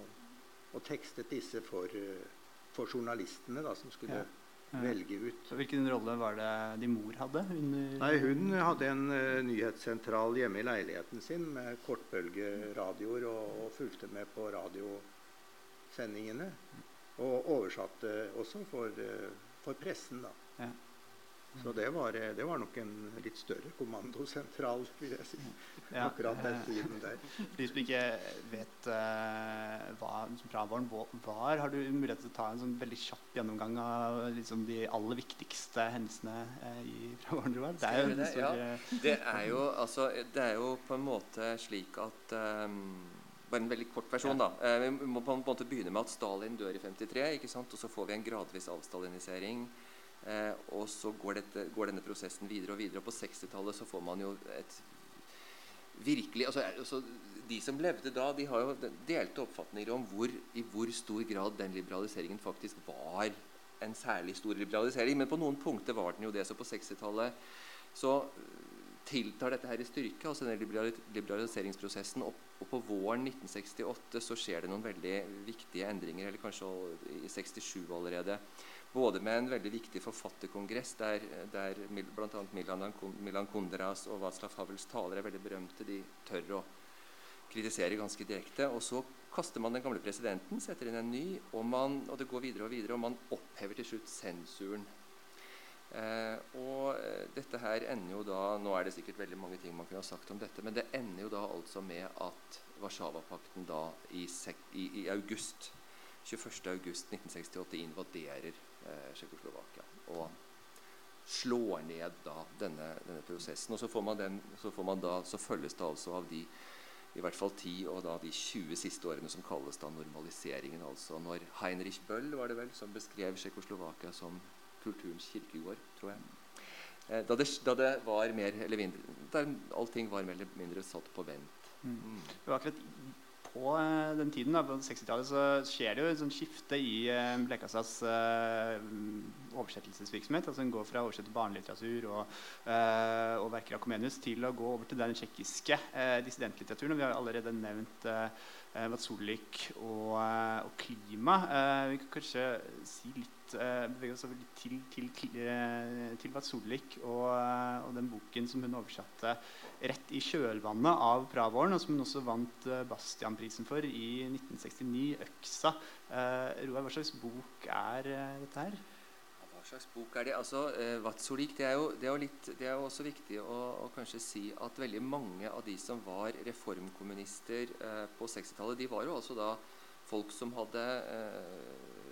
og tekstet disse for, eh, for journalistene da, som skulle ja. Ja. velge ut. Hvilken rolle var det din mor hadde? Under... Nei, Hun hadde en uh, nyhetssentral hjemme i leiligheten sin med kortbølgeradioer og, og fulgte med på radiosendingene. Og oversatte også for, uh, for pressen. da. Ja. Så det var, det var, nok en litt større kommandosentral, vil jeg si. Ja, akkurat den tiden der. For de som ikke vet uh, hva Pravåren var, har du mulighet til å ta en sånn veldig kjapp gjennomgang av liksom, de aller viktigste hendelsene uh, i Pravåren? Det er, jo, det, ja. det, er jo, altså, det er jo på en måte slik at um, bare en veldig kort versjon. Ja. da. Uh, vi må på en måte begynne med at Stalin dør i 53, ikke sant? og så får vi en gradvis avstalinisering. Eh, og så går, dette, går, denne prosessen videre og videre. Og på 60-tallet så får man jo et virkelig altså, altså, De som levde da, de har jo delte oppfatninger om hvor, i hvor stor grad den liberaliseringen faktisk var en særlig stor liberalisering. Men på noen punkter var den jo det. Så på 60-tallet så tiltar dette her i styrke, altså denne liberaliseringsprosessen. Og, og, på våren 1968 så skjer det noen veldig viktige endringer, eller kanskje i 67 allerede. Både med en veldig viktig forfatterkongress der, der bl.a. Milan, Kundras og Václav Havels taler er veldig berømte. De tør å kritisere ganske direkte. Og så kaster man den gamle presidenten, setter inn en ny, og, man, og det går videre og videre. Og man opphever til slutt sensuren. Eh, og eh, dette her ender jo da Nå er det sikkert veldig mange ting man kunne ha sagt om dette, men det ender jo da altså med at Warszawapakten da i, i, i august 21.8.1968 invaderer eh, Tsjekkoslovakia. Og slår ned da denne, denne, prosessen. Og så, får man den, så, får man da, så følges det altså av de i hvert fall 10 og da de 20 siste årene som kalles da normaliseringen. altså Når Heinrich Bøll var det vel, som beskrev Tsjekkoslovakia som kulturens kirkegård, tror jeg. Eh, da, det, da det, var mer eller mindre Da allting var mer eller mindre satt på vent. Mm. Mm. Det var akkurat på eh, den tiden, da, på 60-tallet, så skjer det jo et sånt skifte i uh, uh, oversettelsesvirksomhet. altså Hun går fra å oversette barnelitteratur og, og, verker av Comenius til å gå over til den tsjekkiske dissidentlitteraturen. Og vi har allerede nevnt uh, Solvik og, og klima. vi kan kanskje si litt bevege oss over litt til, til, til, til Solvik og, og den boken som hun oversatte rett i kjølvannet av Pravåren, og som hun også vant Bastianprisen for i 1969, 'Øksa'. Roar, hva slags bok er dette her? Slags bok er det? Altså, eh, Vatsolik, det er, jo, det, er litt, det er jo også viktig å, å, kanskje si at veldig mange av de som var reformkommunister på 60-tallet, de var jo altså da folk som hadde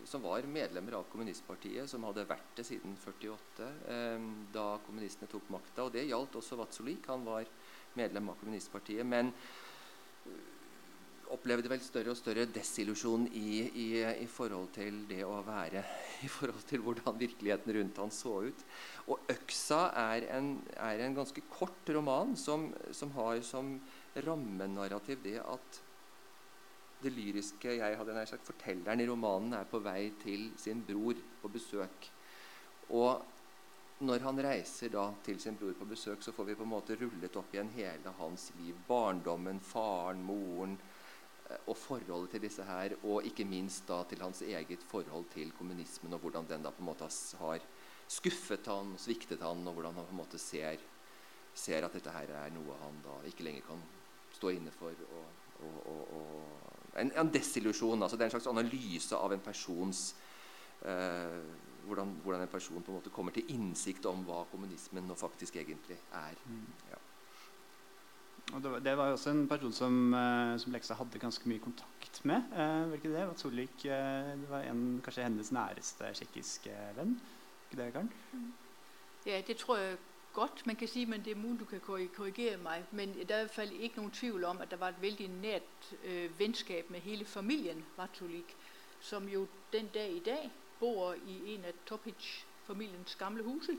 som var medlemmer av kommunistpartiet, som hadde vært det siden 48, eh, da kommunistene tok makta. Og det gjaldt også Vatsolik. Han var medlem av kommunistpartiet. Men eh, opplevde vel større og større desillusjon i, i, i, forhold til det å være I forhold til hvordan virkeligheten rundt han så ut. Og 'Øksa' er en, er en ganske kort roman som, som har som rammenarrativ det at det lyriske jeg hadde nær sagt, Fortelleren i romanen er på vei til sin bror på besøk. Og når han reiser da til sin bror på besøk, så får vi på en måte rullet opp igjen hele hans liv. Barndommen, faren, moren og forholdet til disse her. Og ikke minst da til hans eget forhold til kommunismen, og hvordan den da på en måte har skuffet han, sviktet han, og hvordan han på en måte ser, ser at dette her er noe han da ikke lenger kan stå inne for. og, og, og en, en desillusjon. Altså det er en slags analyse av en persons eh, hvordan, hvordan, en person på en måte kommer til innsikt om hva kommunismen nå faktisk egentlig er. Mm. Og det var, jo også en person som, uh, som Leksa hadde ganske mye kontakt med. Eh, var ikke det? Vatsolik, Solvik det var en, kanskje hennes næreste tsjekkiske venn? Ikke det, Karen? Mm. Ja, det tror jeg godt man kan si, men det er mulig du kan korrigere meg. Men det er i hvert fall ikke noen tvil om at det var et veldig nært øh, vennskap med hele familien Vatulik, som jo den dag i dag bor i en av Topic-familiens gamle huse.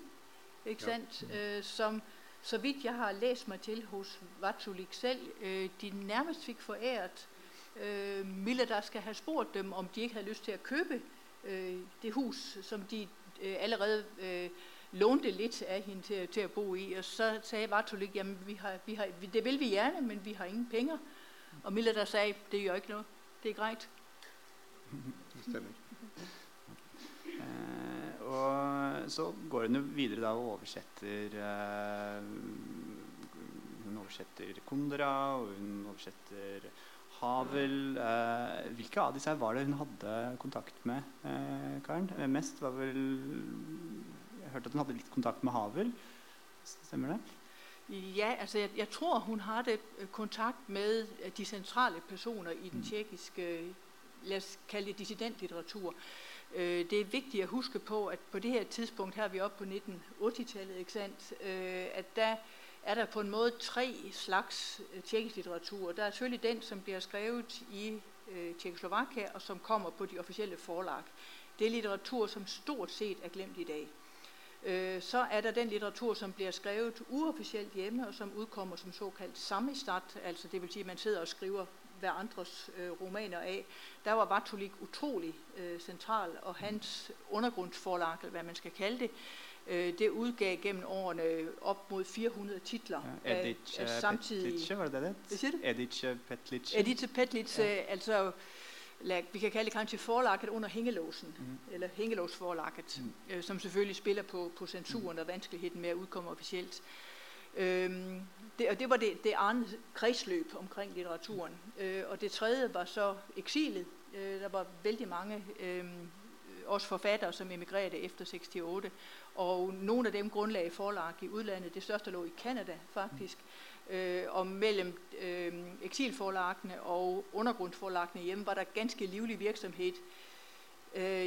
Ikke sant? Ja. Uh, som så vidt jeg har lest meg til hos Vatsulik selv, øh, de nærmest fikk foræret øh, skal ha spurt dem om de ikke hadde lyst til å kjøpe det hus som de allerede lånte litt av henne til, til, å bo i. Og så sa Vatsulik jamen vi vi det vil vi gjerne, men vi har ingen penger. Og Milla der sa det gjør ikke noe, det er greit. Det stemmer. Og så går hun jo videre da og oversetter eh, Hun oversetter Kondra, og hun oversetter Havel. Eh, hvilke av disse var det hun hadde kontakt med, eh, Karen? Eh, mest var vel Jeg hørte at hun hadde litt kontakt med Havel. Stemmer det? Ja, altså jeg, jeg, tror hun hadde kontakt med de sentrale personer i den tsjekkiske la oss kalle det dissidentlitteratur. Øh, det er viktig å huske på at på det her tidspunkt her er vi oppe på 1980-tallet, ikke sant? Øh, at der er der på en måte tre slags øh, tjekkisk litteratur. Der er selvfølgelig den som blir skrevet i Tjekkoslovakia, og som kommer på de offisielle forlag. Det er litteratur som stort sett er glemt i dag. Så er der den litteratur som blir skrevet uoffisielt hjemme, og som utkommer som såkalt samistat, Altså det vil si at man sitter og skriver hverandres øh, romaner av. Der var Vatulik utrolig øh, central, og hans undergrundsforlag eller hva man skal kalle det, øh, det utgav gjennom årene opp mot 400 titler. Ja, Edice af, af samtidig... var det det? Hvad siger du? Edice Petlice. Edice Petlice, ja. altså vi kan kalle det kanskje forlaget under hengelåsen, mm. eller hengelåsforlaget, mm. øh, som selvfølgelig spiller på, på sensuren og vanskeligheten med å utkomme offisielt. Det, og det var det, det andet kredsløb omkring litteraturen. Øh, og det tredje var så eksilet. Øh, der var veldig mange også forfattere som emigrerte efter 68. Og noen av dem grunnlagde forlag i utlandet. Det største lå i Canada, faktisk. Øh, og mellom eksilforlagene og undergrunnsforlagene hjemme var der ganske livlig virksomhet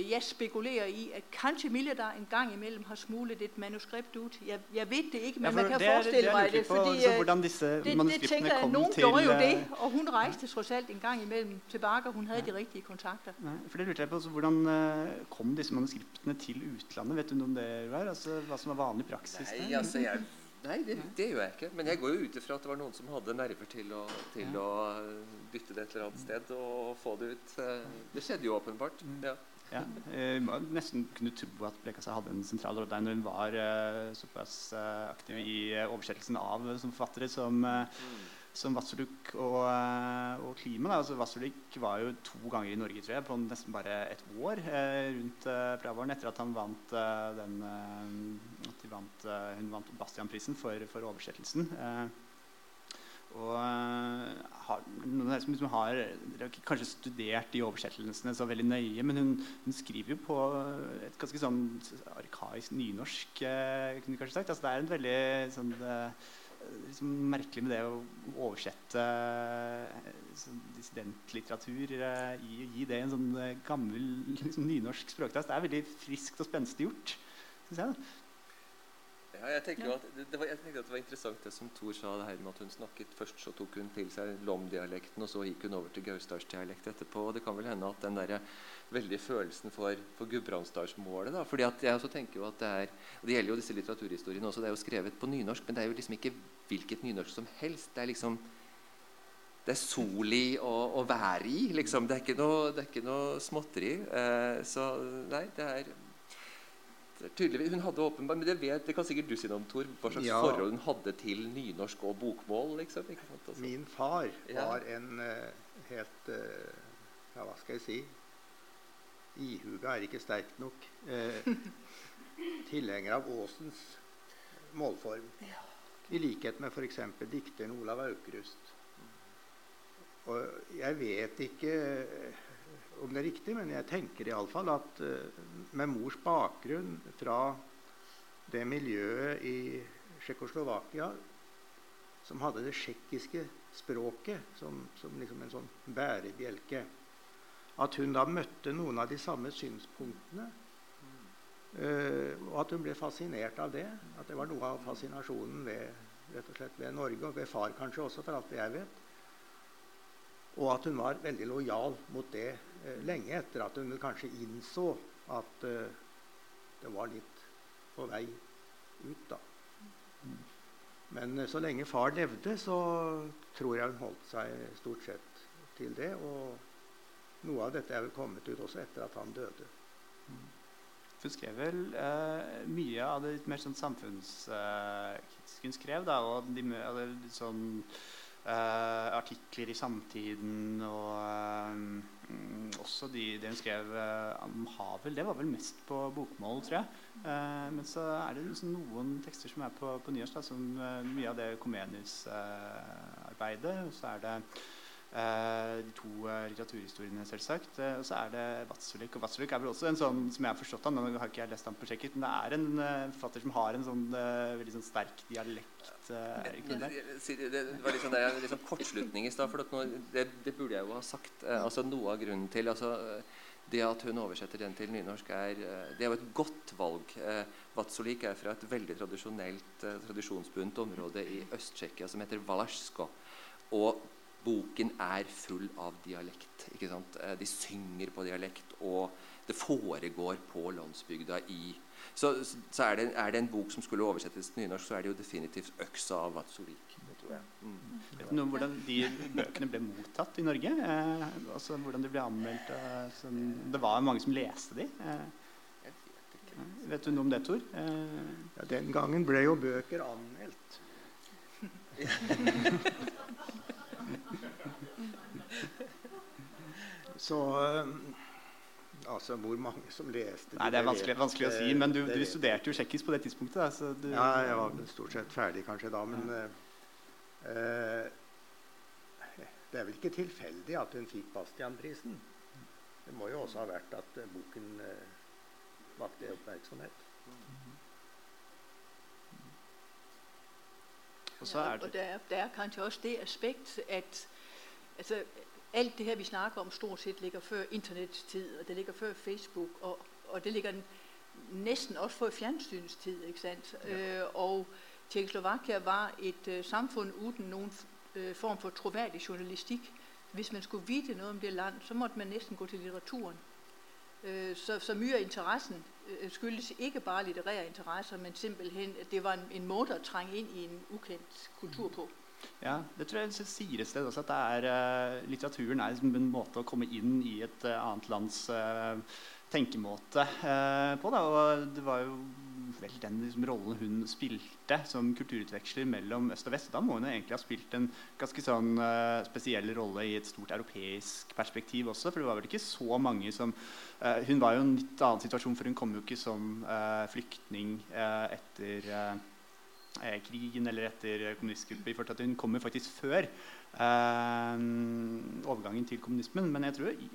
jeg spekulerer i at kanskje Milledar en gang imellom har smuglet et manuskript ut. Jeg, jeg vet det ikke, men ja, man kan det, forestille meg det. Fordi, på, hvordan disse det, det tenker jeg, Noen til, gjorde jo det, øh, og hun reiste tross alt en gang imellom tilbake. Hun hadde ja. de riktige kontakter. Ja, for det lurte jeg på, altså, Hvordan kom disse manuskriptene til utlandet? Vet du noe om det var? Altså, hva som var vanlig praksis? Nei, altså, jeg, nei det, det, gjør jeg ikke. Men jeg går jo ut ifra at det var noen som hadde nerver til å, til ja. å bytte det et eller annet sted og få det ut. Det skjedde jo åpenbart. Mm. ja. Ja, eh, nesten kunne tro at Blekastad hadde en sentral rolle der når hun var uh, såpass uh, aktiv i oversettelsen av som forfattere som, mm. som Vassuluk og, og Klima. Altså, Vassuluk var jo to ganger i Norge tror jeg, på nesten bare et år rundt Pravåren etter at han vant den at vant, hun vant Bastian-prisen for, for, oversettelsen. Og eh, har, noen som liksom har, kanskje studert de oversettelsene så veldig nøye, men hun, hun, skriver jo på et ganske sånn arkaisk nynorsk. kunne du kanskje sagt. Altså, det er en veldig sånn, det, liksom, merkelig med det å oversette sånn, dissidentlitteratur. å gi det en sånn gammel liksom, nynorsk språktast. Det er veldig friskt og spenstig gjort. Synes jeg. Da. Ja, jeg tenker at det, det var, jeg tenkte at det var interessant det som Thor sa, det her med at hun snakket Først så tok hun til seg Lom-dialekten, og så gikk hun over til Gausdalsdialekt etterpå. og Det kan vel hende at den der veldige følelsen for, for Gudbrandsdalsmålet da, fordi at jeg også tenker jo at Det er, og det gjelder jo disse litteraturhistoriene også, det er jo skrevet på nynorsk, men det er jo liksom ikke hvilket nynorsk som helst. Det er liksom det er sol i å, å være i. liksom. Det er ikke noe, det er ikke noe småtteri. Eh, så nei, det er Tydeligvis, hun hadde åpenbart, men det, vet, det kan sikkert du si noe om, Tor. Hva slags ja. forhold hun hadde til nynorsk og bokmål? Liksom, altså. Min far var en uh, helt uh, Ja, hva skal jeg si? Ihuga er ikke sterkt nok. Uh, tilhenger av Aasens målform. Ja. I likhet med f.eks. dikteren Olav Aukrust. og jeg vet ikke om det er riktig, men jeg tenker iallfall at uh, med mors bakgrunn fra det miljøet i Tsjekkoslovakia som hadde det tsjekkiske språket som, som liksom en sånn bærebjelke At hun da møtte noen av de samme synspunktene. Uh, og at hun ble fascinert av det. At det var noe av fascinasjonen ved, rett og slett ved Norge, og ved far kanskje også, for alt det jeg vet. Og at hun var veldig lojal mot det eh, lenge etter at hun kanskje innså at eh, det var litt på vei ut. da. Men eh, så lenge far levde, så tror jeg hun holdt seg stort sett til det. Og noe av dette er vel kommet ut også etter at han døde. Hun skrev vel eh, mye av det litt mer sånn samfunnskritiske hun skrev. da, og de, litt sånn Uh, artikler i Samtiden og uh, også de, det hun skrev uh, om Havel. Det var vel mest på bokmål, tror jeg. men så er det liksom noen tekster som er på, på nynorsk, som mye av det Comenius-arbeidet. og så er det de to uh, litteraturhistoriene, selvsagt. Uh, og så er det Vatsulik. Og Vatsulik er vel også en sånn som jeg har forstått han, nå har ikke jeg lest han på sjekket, men det er en forfatter som har en sånn veldig sånn sterk dialekt. det, det var litt sånn, det sånn kortslutning i stad, for nå, det, det, burde jeg jo ha sagt. altså Noe av grunnen til altså, det at hun oversetter den til nynorsk, er, det er jo et godt valg. Eh, Vatsolik er fra et veldig tradisjonelt, tradisjonsbundet område i Øst-Tsjekkia som heter Valasjsko. Og boken er full av dialekt. ikke sant? Eh, de synger på dialekt, og det foregår på landsbygda i Så, så er, det, er, det, en bok som skulle oversettes til nynorsk, så er det jo definitivt 'Øksa' av Vatsolik. Mm. Vet du noe om hvordan de bøkene ble mottatt i Norge? Eh, altså Hvordan de ble anmeldt? Som, det var mange som leste de. Eh, vet du noe om det, Tor? Eh, ja, den gangen ble jo bøker anmeldt. Så eh, Altså hvor mange som leste Nei, Det er vanskelig, vanskelig å si, men du, du studerte jo tsjekkisk på det tidspunktet. Da, du, ja, jeg var stort sett ferdig kanskje da, men ja. uh, Det er vel ikke tilfeldig at hun fikk Bastianprisen. Det må jo også ha vært at uh, boken uh, vakte oppmerksomhet. Og, så er det. Ja, og der, der er kanskje også det aspekt at altså, alt det her, vi snakker om, stort sett ligger før internettid, og det ligger før Facebook, og, og det ligger nesten også før fjernsynstid. ikke sant? Ja. Øh, og Tsjekkoslovakia var et øh, samfunn uten noen øh, form for troverdig journalistikk. Hvis man skulle vite noe om det land, så måtte man nesten gå til litteraturen. Uh, så, så, mye av interessen skyldes ikke bare litterære interesser, men simpelthen at det var en, en måte å trenge inn i en ukjent kultur på. Ja, det tror jeg sier et sted også at er, uh, litteraturen er liksom en måte å komme inn i et uh, annet lands uh, tenkemåte på. Da. Og det var jo vel den liksom, rollen hun spilte som kulturutveksler mellom øst og vest. Da må hun egentlig ha spilt en ganske sånn spesiell rolle i et stort europeisk perspektiv også. For det var vel ikke så mange som Hun var jo i en litt annen situasjon, for hun kom jo ikke som flyktning etter eh, krigen eller etter kommunistkuppet i fortsatt. Hun kommer faktisk før eh, overgangen til kommunismen. Men jeg tror i,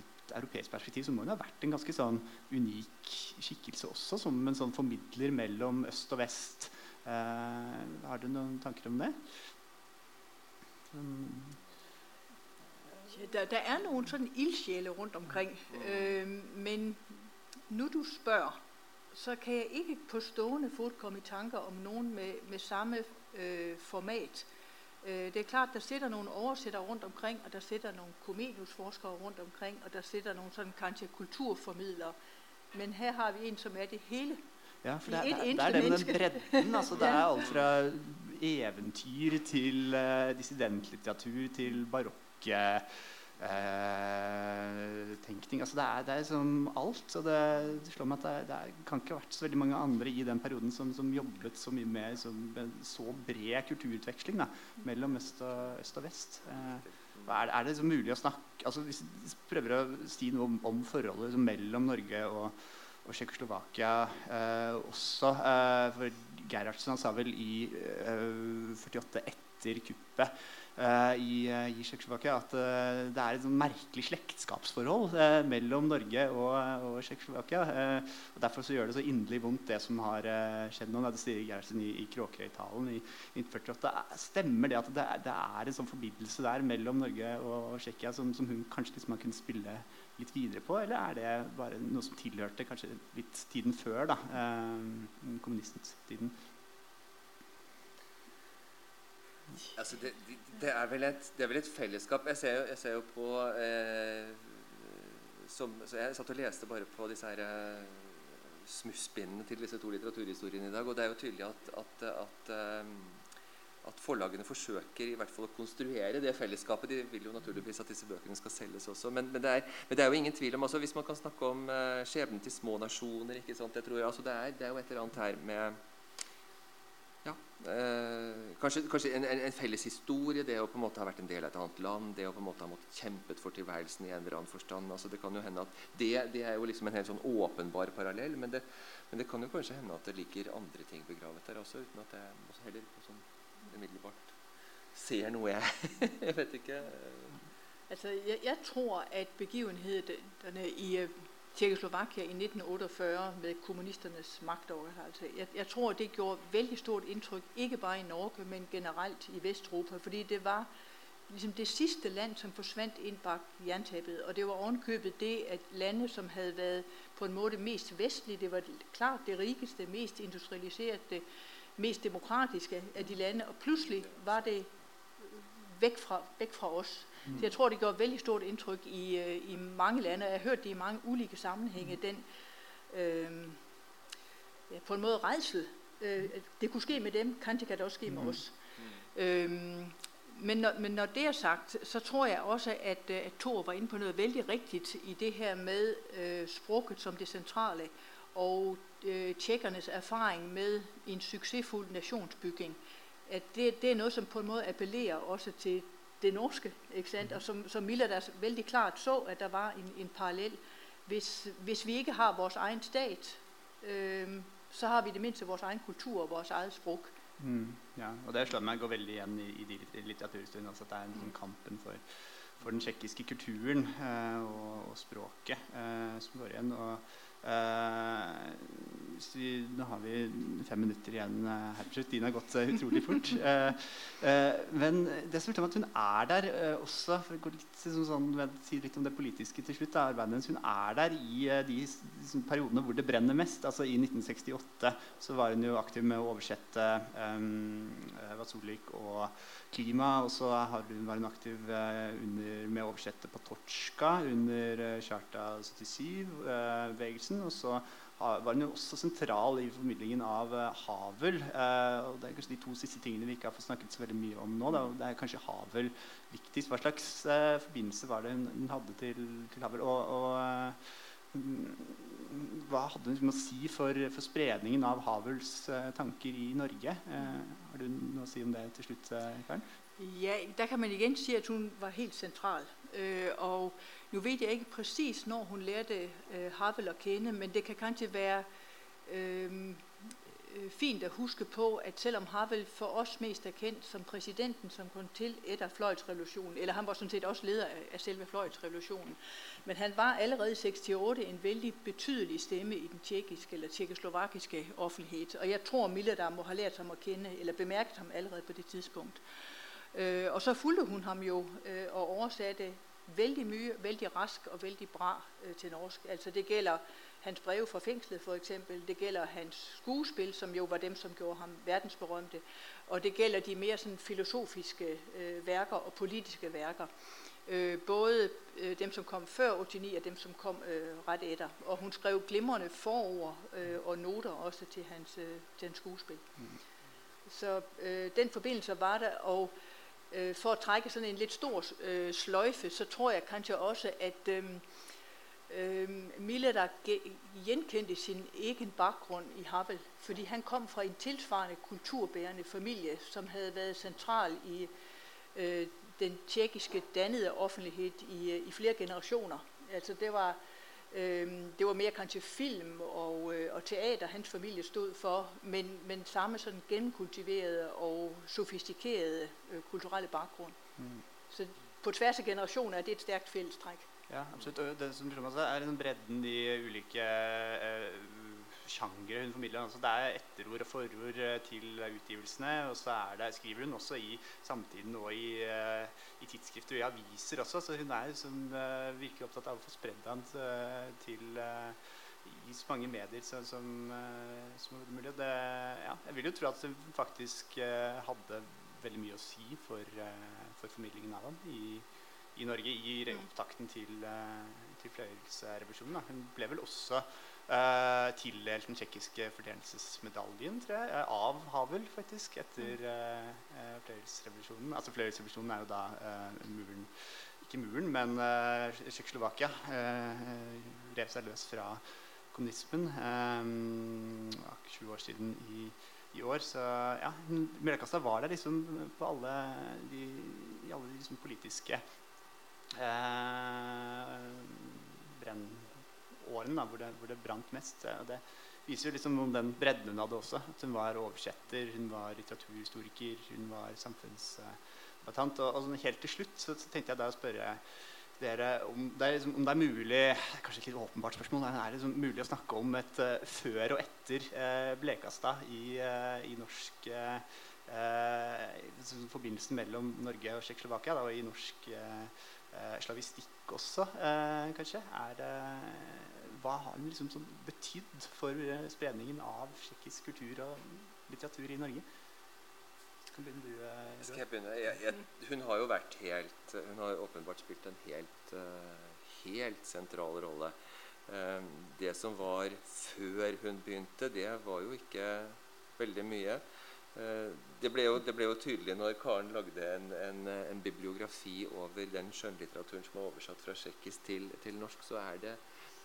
et europeisk perspektiv så må hun ha vært en ganske sånn unik skikkelse også, som en sånn formidler mellom øst og vest. Eh, har du noen tanker om det? Um, der, der, er noen sånne ildsjeler rundt omkring. Uh, men når du spør så kan jeg ikke på stående fot komme i tanker om noen med, med samme øh, format. Øh, det er klart, der sitter noen oversettere rundt omkring, og der sitter noen komediusforskere rundt omkring, og der sitter noen sånn kanskje kulturformidlere. Men her har vi en som er det hele. Ja, for det, er, det er det med den bredden. Altså, det er alt fra eventyr til uh, dissidentlitteratur til barokke tenkning. Altså det, er, det er som alt. Så det, det, slår meg at det, det kan ikke ha vært så veldig mange andre i den perioden som, som jobbet så mye med som, så bred kulturutveksling da, mellom øst og, øst og vest. Eh, er, er, det så mulig å snakke altså Hvis vi prøver å si noe om, om forholdet mellom Norge og, og Tsjekkoslovakia også. for Gerhardsen sa vel i 48 etter kuppet i, uh, i Tsjekkoslovakia at uh, det er et merkelig slektskapsforhold mellom Norge og, og Tsjekkoslovakia. og Derfor så gjør det så inderlig vondt, det som har skjedd nå. Det sier Gerhardsen i, i Kråkerøy-talen i 1948. Stemmer det at det, det, er en sånn forbindelse der mellom Norge og, og Tsjekkia som, som, hun kanskje liksom kunne spille litt videre på, eller er det bare noe som tilhørte kanskje litt tiden før, da, kommunistens tiden? Altså det, det, er et, det er vel et fellesskap. Jeg ser jo, jeg ser jo på eh, som, Jeg satt og leste bare på disse her eh, smusspinnene til disse to litteraturhistoriene i dag. Og det er jo tydelig at, at, at, eh, at, forlagene forsøker i hvert fall å konstruere det fellesskapet. De vil jo naturligvis at disse bøkene skal selges også. Men, men, det, er, men det, er, jo ingen tvil om altså Hvis man kan snakke om eh, skjebnen til små nasjoner ikke sant? Jeg tror, altså det, er, det er jo et eller annet her med ja, eh, kanskje, kanskje en, en, en, felles historie, det å på en måte ha vært en del av et annet land, det å på en måte ha måttet kjempet for tilværelsen i en eller annen forstand. Altså, det kan jo hende at det, det er jo liksom en helt sånn åpenbar parallell, men det, men det, kan jo kanskje hende at det ligger andre ting begravet der også, uten at jeg heller sånn umiddelbart ser noe jeg Jeg vet ikke. Altså, jeg, jeg tror at begivenhedene i Tjekkoslovakia i 1948 med kommunisternes magtoverholdelse. Jeg, jeg tror det gjorde veldig stort inntrykk, ikke bare i Norge, men generelt i Vest-Europa. Fordi det var liksom det siste land som forsvant inn bak jernteppet. Og det var ovenkøpet det at landet som hadde vært på en måte mest vestlige, det var klart det rikeste, mest industrialiserte, mest demokratiske av de landene. Og plutselig var det vekk fra, væk fra oss. Så jeg tror det gjorde veldig stort inntrykk i, øh, i mange land. Og jeg har hørt det i mange ulike sammenhenger. Den øh, ja, på en måte redsel. Øh, det kunne skje med dem, kanskje kan det også skje med oss. Øh, men, når, men når, det er sagt, så tror jeg også at, at Thor var inne på noe veldig riktig i det her med øh, språket som det sentrale, og øh, tjekkernes erfaring med en suksessfull nasjonsbygging. At det, det, er noe som på en måte appellerer også til det norske. Og som, som Miller der veldig klart så, at der var en, en parallell. Hvis, hvis, vi ikke har vår egen stat, øh, så har vi det minste vår egen kultur og vårt eget språk. Mm, ja, og Det slår meg går veldig igjen i, i, i litteraturstudien. Altså at det er en sånn kampen for, for den tsjekkiske kulturen eh, og, og, språket eh, som går igjen. og nå har vi fem minutter igjen uh, her slutt. Tiden har gått uh, utrolig fort. men det som at hun er der også for å gå litt, sånn, sånn, si litt om det politiske til slutt, da, Hun er der i de periodene hvor det brenner mest. Altså I 1968 så var hun jo aktiv med å oversette um, Vasulik og klima. Og så har hun vært aktiv under, med oversettet på Torska under Charta 77-bevegelsen bevegelsen. Og så var hun jo også sentral i formidlingen av Havel. Og det er kanskje de to siste tingene vi ikke har fått snakket så veldig mye om nå. Det er kanskje Havel viktigst. Hva slags forbindelse var det hun hadde til, til, Havel? Og, og hva hadde hun å si for, for spredningen av Havels tanker i Norge? har du noe å si om det til slutt, Karen? Ja, der kan man igjen si at hun var helt sentral. og nu vet jeg ikke præcis, når hun lærte øh, Havel å kende, men det kan kanskje være øh, fint at huske på, at selvom Havel for oss mest er kendt som præsidenten, som kom til etter fløjtsrevolutionen, eller han var sådan set også leder av selve fløjtsrevolutionen, men han var allerede i 68 en veldig betydelig stemme i den tjekkiske eller tjekkoslovakiske offentlighet. Og jeg tror Milledam må ha lært ham å kende, eller bemerket ham allerede på det tidspunkt. Øh, og så fulgte hun ham jo øh, og oversatte veldig mye, veldig rask og veldig bra øh, til norsk. Altså Det gjelder hans brev fra fengselet f.eks. Det gjelder hans skuespill, som jo var dem som gjorde ham verdensberømte. Og det gjelder de mer sånn filosofiske øh, verker og politiske verker. Øh, både øh, dem som kom før 89 og dem som kom øh, rett etter. Og hun skrev glimrende forord øh, og noter også til hans, til hans skuespill. Mm. Så den forbindelse var der. og Øh, for å trekke sådan en litt stor øh, sløjfe, så tror jeg kanskje også, at øh, der gjenkendte sin egen bakgrunn i Havel. Fordi han kom fra en tilsvarende kulturbærende familie, som hadde vært sentral i øh, den tjekkiske dannede offentlighet i, i flere generasjoner. Altså det var Øhm, det var mer kanskje film og, øh, og teater hans familie stod for, men, men samme sånn gennemkultiverede og sofistikerede øh, kulturelle bakgrunn. Mm. Så på tvers av generasjoner er det et sterkt fellestrekk. Ja, absolutt. Og det som er liksom bredden i ulike eh, sjangre hun formidler. Altså, det er etterord og forord eh, til utgivelsene. Og så det, skriver hun også i samtiden og i, eh, i tidsskrifter og i aviser også. Så hun er som, eh, virkelig opptatt av å få spredd den til i så mange medier så, som, som mulig. Det, ja, jeg vil jo tro at hun faktisk hadde veldig mye å si for, for formidlingen av ham i, i Norge i opptakten til, uh, til fløyelsrevolusjonen. Hun ble vel også uh, tildelt den tsjekkiske fortjenelsesmedaljen tror jeg, eh, av Havel, faktisk, etter uh, fløyelsrevolusjonen. Altså Fløyelsrevolusjonen er jo da uh, muren Ikke muren, men uh, Tsjekkoslovakia rev seg løs fra kommunismen. Um, 20 år siden i, i år. Så ja, Mjølkastad var der liksom på alle de, i alle de liksom politiske eh, brennårene da, hvor, det, hvor det brant mest. Og det viser jo liksom om den bredden hun hadde også. At hun var oversetter, hun var litteraturhistoriker, hun var samfunnsdebattant. Og, og sånn helt til slutt så, så tenkte jeg da å spørre dere om det, liksom, om det er mulig Kanskje et åpenbart spørsmål, men er det liksom mulig å snakke om et uh, før og etter uh, Blekastad i, uh, i norsk Forbindelsen mellom Norge og Tsjekkoslovakia, og i norsk slavistikk også, kanskje. Er, hva har den liksom sånn betydd for spredningen av tsjekkisk kultur og litteratur i Norge? Kan begynne du, uh, Skal jeg begynne? Jeg, jeg, hun har jo vært helt Hun har åpenbart spilt en helt, helt sentral rolle. Det som var før hun begynte, det var jo ikke veldig mye. Uh, det, ble jo, det, ble jo, tydelig når Karen lagde en, en, en bibliografi over den skjønnlitteraturen som er oversatt fra tsjekkisk til, til norsk, så er det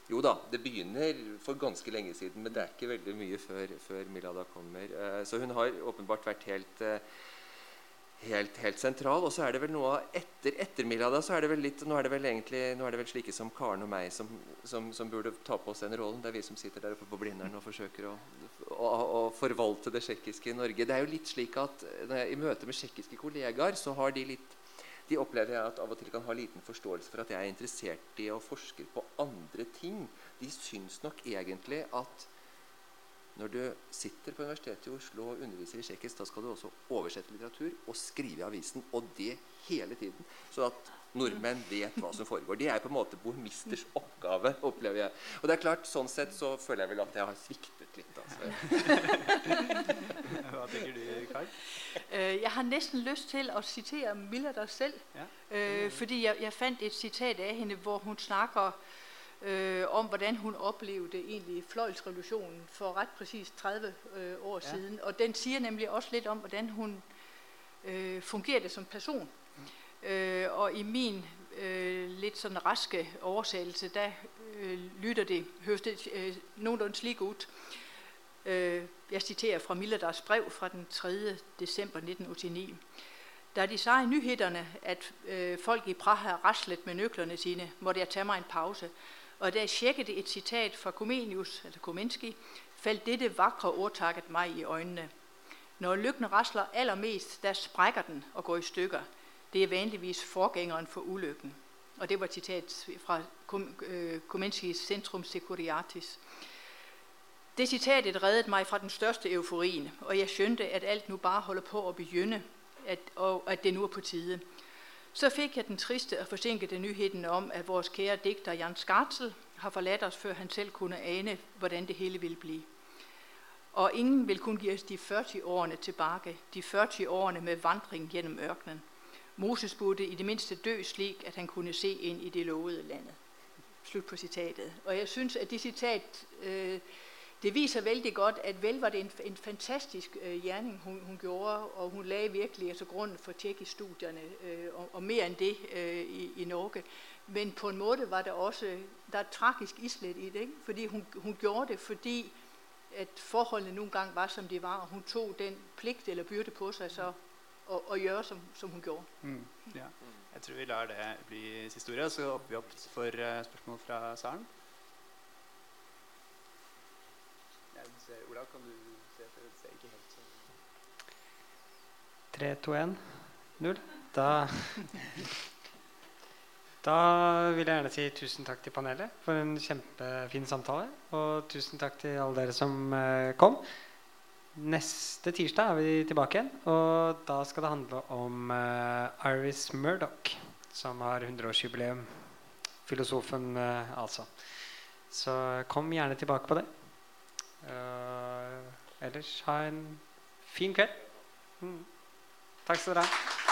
jo da, det begynner for ganske lenge siden, men det er ikke veldig mye før, før Milada kommer. Uh, så hun har åpenbart vært helt, uh, helt, helt sentral. Og så er det vel noe etter, etter Milada så er det vel litt Nå er det vel egentlig nå er det vel slike som Karen og meg som, som, som burde ta på oss den rollen. Det er vi som sitter der oppe på Blindern og forsøker å, å, å forvalte det tsjekkiske i Norge. Det er jo litt slik at I møte med tsjekkiske kollegaer så har de litt de opplever jeg at av og til kan ha liten forståelse for at jeg er interessert i å forske på andre ting. De syns nok egentlig at når du sitter på Universitetet i Oslo og underviser i tsjekkisk, da skal du også oversette litteratur og skrive i avisen. Og det hele tiden. Så at nordmenn vet hva som foregår. Det er på en måte bohemisters oppgave, opplever jeg. Og det er klart, sånn sett så føler jeg vel at jeg har sviktet litt. Altså. Hva tenker du, Karl? Øh, jeg har nesten lyst til å sitere deg selv. Ja. Øh, fordi jeg, jeg, fant et sitat av henne hvor hun snakker øh, om hvordan hun opplevde egentlig fløjelsrevolutionen for rett præcis 30 øh, år Ja. siden. Og den sier nemlig også litt om hvordan hun øh, fungerte som person. Øh, og i min øh, litt sånn raske oversettelse der øh, lyder det øh, noenlunde slik ut. Jeg citerer fra Milladars brev fra den 3. desember 1989. Da de sa i nyhetene at folk i Praha raslet med nøklerne sine, måtte jeg ta meg en pause. Og da jeg sjekket et sitat fra Komenius, eller Komenski, falt dette vakre ordtaket meg i øynene. Når lykken rasler allermest, da sprekker den og går i stykker. Det er vanligvis forgængeren for ulykken. Og det var et citat fra øh, Komenskis Centrum Securiatis. Det citatet reddet meg fra den største euforien, og jeg skjønte at alt nå bare holder på å begynne, at, og at det nå er på tide. Så fikk jeg den triste og forsinkede nyheten om at vår kjære dikter Jan Skartzel har forlatt oss før han selv kunne ane hvordan det hele ville bli. Og ingen vil kunne gi oss de 40 årene tilbake, de 40 årene med vandring gjennom ørkenen. Moses burde i det minste dø slik at han kunne se inn i det lovede landet. Slutt på sitatet. Og jeg syns at det sitat øh, det viser veldig godt at vel var det en, en fantastisk øh, gjerning hun, hun, gjorde, og hun la virkelig altså, grunnen for tsjekkisk-studiene, øh, og, og, mer enn det øh, i, i, Norge. Men på en måte var det også der er et tragisk islett i det. Ikke? Fordi hun, hun, gjorde det fordi at forholdene noen gang var som de var, og hun tok den plikt eller byrde på seg så, å, og gjøre som, som, hun gjorde. Mm, ja. Jeg tror vi lar det bli siste ordet, så åpner vi opp for uh, spørsmål fra salen. Kan du se for det ser ikke helt sånn 3, 2, 1, 0. Da Da vil jeg gjerne si tusen takk til panelet for en kjempefin samtale. Og tusen takk til alle dere som eh, kom. Neste tirsdag er vi tilbake igjen, og da skal det handle om eh, Iris Murdoch, som har 100-årsjubileum. Filosofen, eh, altså. Så kom gjerne tilbake på det. Uh, ellers ha en fin kveld. Mm. Takk skal dere ha.